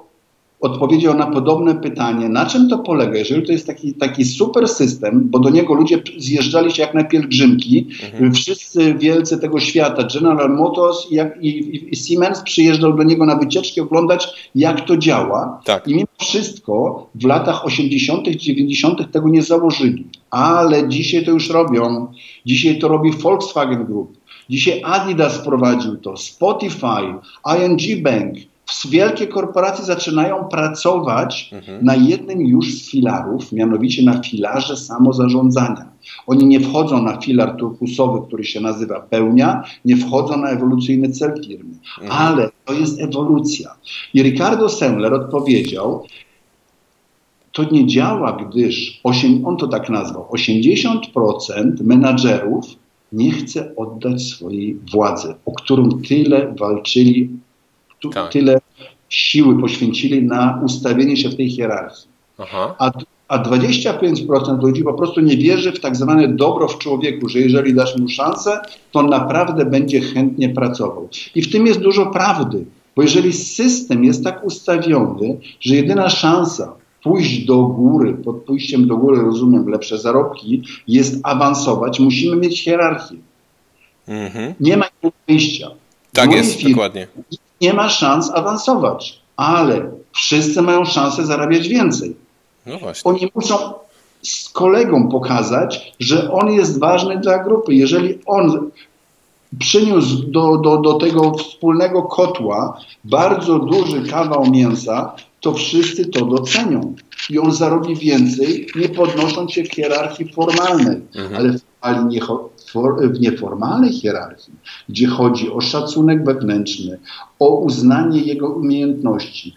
odpowiedział na podobne pytanie, na czym to polega, jeżeli to jest taki, taki super system, bo do niego ludzie zjeżdżali się jak na pielgrzymki, wszyscy wielcy tego świata, General Motors i, i, i Siemens przyjeżdżał do niego na wycieczki oglądać, jak to działa Tak. i mimo wszystko w latach 80., 90. tego nie założyli. Ale dzisiaj to już robią. Dzisiaj to robi Volkswagen Group. Dzisiaj Adidas prowadził to, Spotify, ING Bank. Wielkie korporacje zaczynają pracować na jednym już z filarów, mianowicie na filarze samozarządzania. Oni nie wchodzą na filar turkusowy, który się nazywa pełnia, nie wchodzą na ewolucyjny cel firmy, ale to jest ewolucja. I Ricardo Semler odpowiedział, to nie działa, gdyż, osiem, on to tak nazwał, 80% menadżerów nie chce oddać swojej władzy, o którą tyle walczyli, tu, Tak. tyle siły poświęcili na ustawienie się w tej hierarchii. Aha. A, a 25% ludzi po prostu nie wierzy w tak zwane dobro w człowieku, że jeżeli dasz mu szansę, to on naprawdę będzie chętnie pracował. I w tym jest dużo prawdy, bo jeżeli system jest tak ustawiony, że jedyna szansa pójść do góry, pod pójściem do góry rozumiem lepsze zarobki, jest awansować, musimy mieć hierarchię. Mhm. Nie ma wyjścia. Tak jest, dokładnie. Nie ma szans awansować, ale wszyscy mają szansę zarabiać więcej. No właśnie. Oni muszą z kolegą pokazać, że on jest ważny dla grupy. Jeżeli on przyniósł do, do, do tego wspólnego kotła bardzo duży kawał mięsa, to wszyscy to docenią. I on zarobi więcej, nie podnosząc się w hierarchii formalnej, mhm. ale w nieformalnej hierarchii, gdzie chodzi o szacunek wewnętrzny, o uznanie jego umiejętności,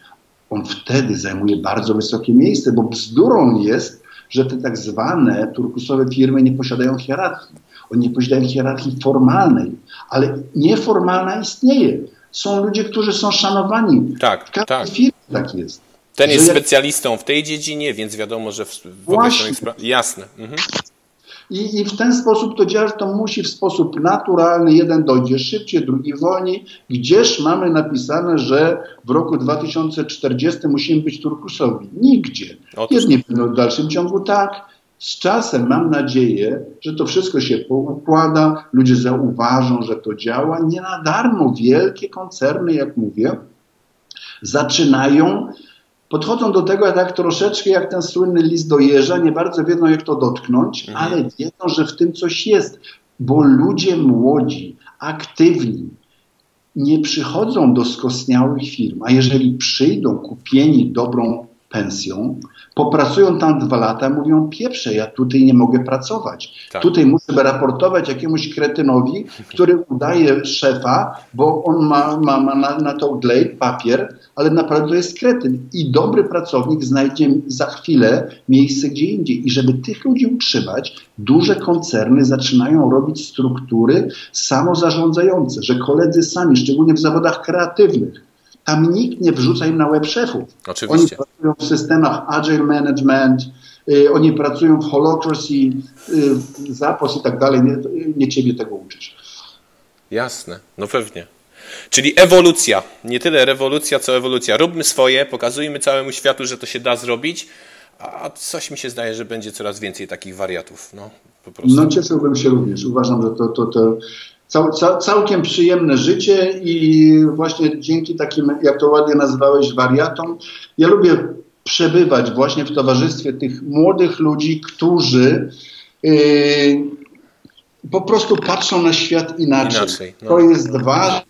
on wtedy zajmuje bardzo wysokie miejsce, bo bzdurą jest, że te tak zwane turkusowe firmy nie posiadają hierarchii. One nie posiadają hierarchii formalnej, ale nieformalna istnieje. Są ludzie, którzy są szanowani. Tak, w tak. firmie tak jest. Ten jest specjalistą w tej dziedzinie, więc wiadomo, że w, w. Jasne. Mhm. I, I, w ten sposób to działa, że to musi w sposób naturalny, jeden dojdzie szybciej, drugi wolniej. Gdzież mamy napisane, że w roku 2040 musimy być turkusowi? Nigdzie. Otóż... Jedni będą w dalszym ciągu tak, z czasem mam nadzieję, że to wszystko się poukłada, ludzie zauważą, że to działa. Nie na darmo wielkie koncerny, jak mówię, zaczynają, podchodzą do tego tak troszeczkę jak ten słynny list do jeża, nie bardzo wiedzą jak to dotknąć, mhm. ale wiedzą, że w tym coś jest, bo ludzie młodzi, aktywni, nie przychodzą do skostniałych firm, a jeżeli przyjdą kupieni dobrą pensją, popracują tam dwa lata, mówią pieprze, ja tutaj nie mogę pracować. Tak. Tutaj muszę raportować jakiemuś kretynowi, który udaje szefa, bo on ma, ma, ma na, na to glejt, papier, ale naprawdę to jest kretyn. I dobry pracownik znajdzie za chwilę miejsce gdzie indziej. I żeby tych ludzi utrzymać, duże koncerny zaczynają robić struktury samozarządzające, że koledzy sami, szczególnie w zawodach kreatywnych, tam nikt nie wrzuca im na web szefów. Oczywiście. Oni pracują w systemach agile management, y, oni pracują w holocracy, y, zapos i tak dalej. Nie, nie ciebie tego uczysz. Jasne, no pewnie. Czyli ewolucja, nie tyle rewolucja, co ewolucja. Róbmy swoje, pokazujmy całemu światu, że to się da zrobić, a coś mi się zdaje, że będzie coraz więcej takich wariatów. No, po prostu. no cieszyłbym się również. Uważam, że to, to, to cał, cał, całkiem przyjemne życie i właśnie dzięki takim, jak to ładnie nazwałeś, wariatom, ja lubię przebywać właśnie w towarzystwie tych młodych ludzi, którzy yy, po prostu patrzą na świat inaczej. inaczej no. To jest ważne,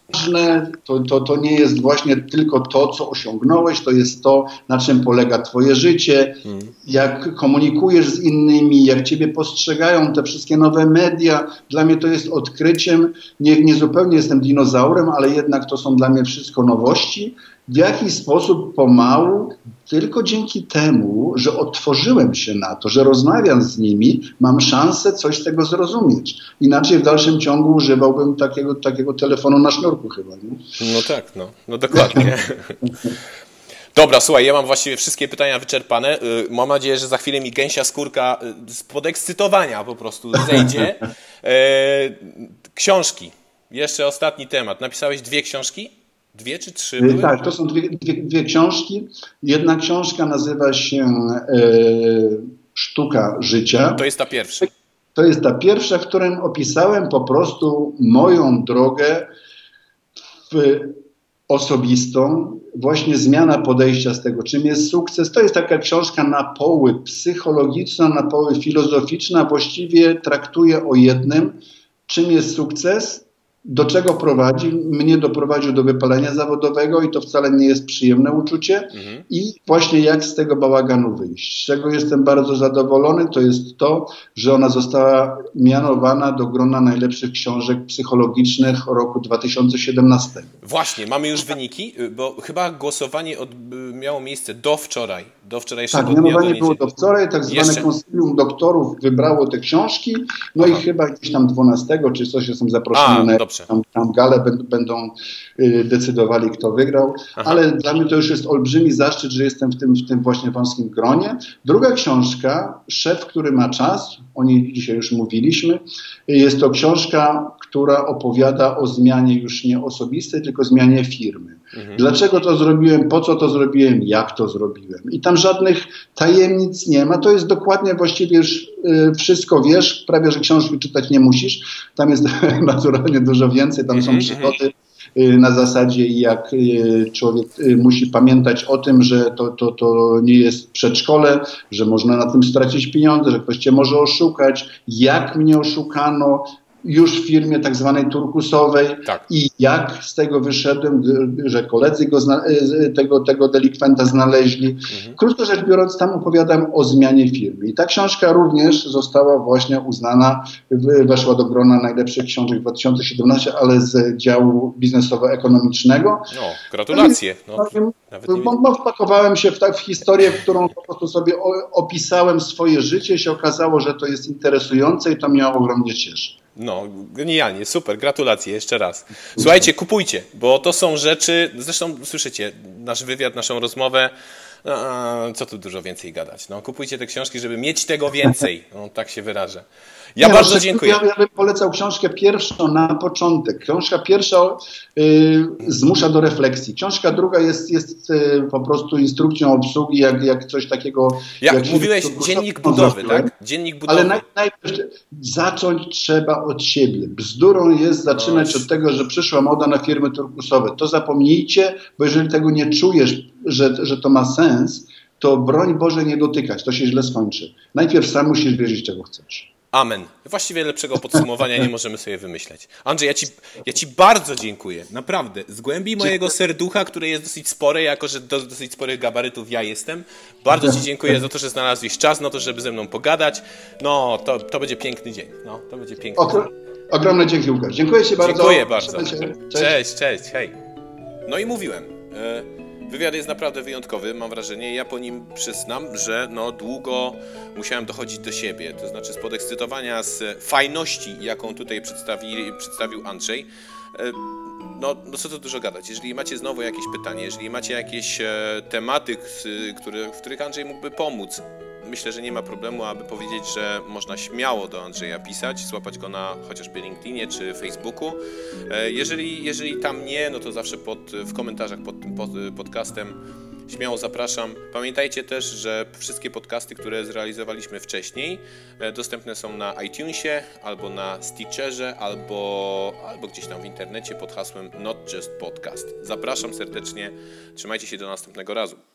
to, to, to nie jest właśnie tylko to, co osiągnąłeś, to jest to, na czym polega Twoje życie, hmm. jak komunikujesz z innymi, jak Ciebie postrzegają te wszystkie nowe media. Dla mnie to jest odkryciem. Nie, nie zupełnie jestem dinozaurem, ale jednak to są dla mnie wszystko nowości w jaki sposób pomału, tylko dzięki temu, że otworzyłem się na to, że rozmawiam z nimi, mam szansę coś z tego zrozumieć. Inaczej w dalszym ciągu używałbym takiego, takiego telefonu na sznurku chyba. Nie? No tak, no, no dokładnie. *laughs* Dobra, słuchaj, ja mam właściwie wszystkie pytania wyczerpane. Y, mam nadzieję, że za chwilę mi gęsia skórka y, z podekscytowania po prostu zejdzie. *laughs* E, książki. Jeszcze ostatni temat. Napisałeś dwie książki? Dwie czy trzy? Były? Tak, to są dwie, dwie, dwie, książki. Jedna książka nazywa się e, Sztuka Życia. To jest ta pierwsza. To jest ta pierwsza, w którym opisałem po prostu moją drogę osobistą, właśnie zmiana podejścia z tego, czym jest sukces. To jest taka książka na poły psychologiczna, na poły filozoficzna, właściwie traktuje o jednym, czym jest sukces do czego prowadzi? Mnie doprowadził do wypalenia zawodowego i to wcale nie jest przyjemne uczucie. Mhm. I właśnie jak z tego bałaganu wyjść. Z czego jestem bardzo zadowolony, to jest to, że ona została mianowana do grona najlepszych książek psychologicznych roku 2017. Właśnie, mamy już wyniki, bo chyba głosowanie miało miejsce do wczoraj. Do wczorajszego tak, mianowanie dnia, było do wczoraj, tak zwane Jeszcze... konsylium doktorów wybrało te książki, no Aha. i chyba gdzieś tam 12 czy coś jestem zaproszony A, na tam, tam gale będą y, decydowali, kto wygrał, Aha. ale dla mnie to już jest olbrzymi zaszczyt, że jestem w tym, w tym właśnie wąskim gronie. Druga książka, Szef, który ma czas, o niej dzisiaj już mówiliśmy, jest to książka, która opowiada o zmianie już nie osobistej, tylko zmianie firmy. Mhm. Dlaczego to zrobiłem, po co to zrobiłem, jak to zrobiłem. I tam żadnych tajemnic nie ma. To jest dokładnie właściwie już y, wszystko wiesz, prawie że książki czytać nie musisz. Tam jest *laughs* naturalnie dużo więcej, tam są Mhm, przygody y, na zasadzie jak y, człowiek musi pamiętać o tym, że to, to, to nie jest przedszkole, że można na tym stracić pieniądze, że ktoś cię może oszukać, jak mnie oszukano już w firmie tak zwanej turkusowej Tak. i jak z tego wyszedłem, że koledzy go zna, y, tego, tego delikwenta znaleźli. Mhm. Krótko rzecz biorąc, tam opowiadam o zmianie firmy. I ta książka również została właśnie uznana, weszła do grona najlepszych książek 2017, ale z działu biznesowo-ekonomicznego. No, gratulacje. No, No, bo, bo wpakowałem się w, tak, w historię, w którą po prostu sobie opisałem swoje życie. się okazało, że to jest interesujące i to mnie ogromnie cieszy. No, genialnie, super, gratulacje jeszcze raz. Słuchajcie, kupujcie, bo to są rzeczy, zresztą słyszycie nasz wywiad, naszą rozmowę, co tu dużo więcej gadać. No, kupujcie te książki, żeby mieć tego więcej, no, tak się wyrażę. Ja Nie, bardzo no, dziękuję. Ja, ja bym polecał książkę pierwszą na początek. Książka pierwsza y, zmusza do refleksji. Książka druga jest, jest y, po prostu instrukcją obsługi, jak, jak coś takiego. Jak się- mówiłeś, dziennik budowy, zrobiłem. tak? Dziennik budowy. Ale naj, najpierw zacząć trzeba od siebie. Bzdurą jest zaczynać No, od tego, że przyszła moda na firmy turkusowe. To zapomnijcie, bo jeżeli tego nie czujesz, że, że to ma sens, to broń Boże nie dotykać. To się źle skończy. Najpierw sam musisz wiedzieć, czego chcesz. Amen. Właściwie lepszego podsumowania nie możemy sobie wymyśleć. Andrzej, ja ci, ja ci bardzo dziękuję. Naprawdę. Z głębi mojego serducha, które jest dosyć spore, jako że do dosyć sporych gabarytów ja jestem, bardzo ci dziękuję za to, że znalazłeś czas na to, żeby ze mną pogadać. No, to, to będzie piękny dzień. No, to będzie piękny dzień. Ogro- ogromne dzięki, Łukasz. Dziękuję Ci bardzo. Dziękuję bardzo. Się. Cześć, cześć, hej. No i mówiłem. e, Wywiad jest naprawdę wyjątkowy, mam wrażenie. Ja po nim przyznam, że no długo musiałem dochodzić do siebie. To znaczy z podekscytowania, z fajności, jaką tutaj przedstawi, przedstawił Andrzej. E, No, no co tu dużo gadać. Jeżeli macie znowu jakieś pytanie, jeżeli macie jakieś e, tematy, w których Andrzej mógłby pomóc, myślę, że nie ma problemu, aby powiedzieć, że można śmiało do Andrzeja pisać, złapać go na chociażby LinkedInie czy Facebooku. E, Jeżeli, jeżeli tam nie, no to zawsze pod, w komentarzach pod tym pod, podcastem śmiało zapraszam. Pamiętajcie też, że wszystkie podcasty, które zrealizowaliśmy wcześniej, e, dostępne są na iTunesie, albo na Stitcherze, albo, albo gdzieś tam w internecie pod hasłem Not Just Podcast. Zapraszam serdecznie, trzymajcie się do następnego razu.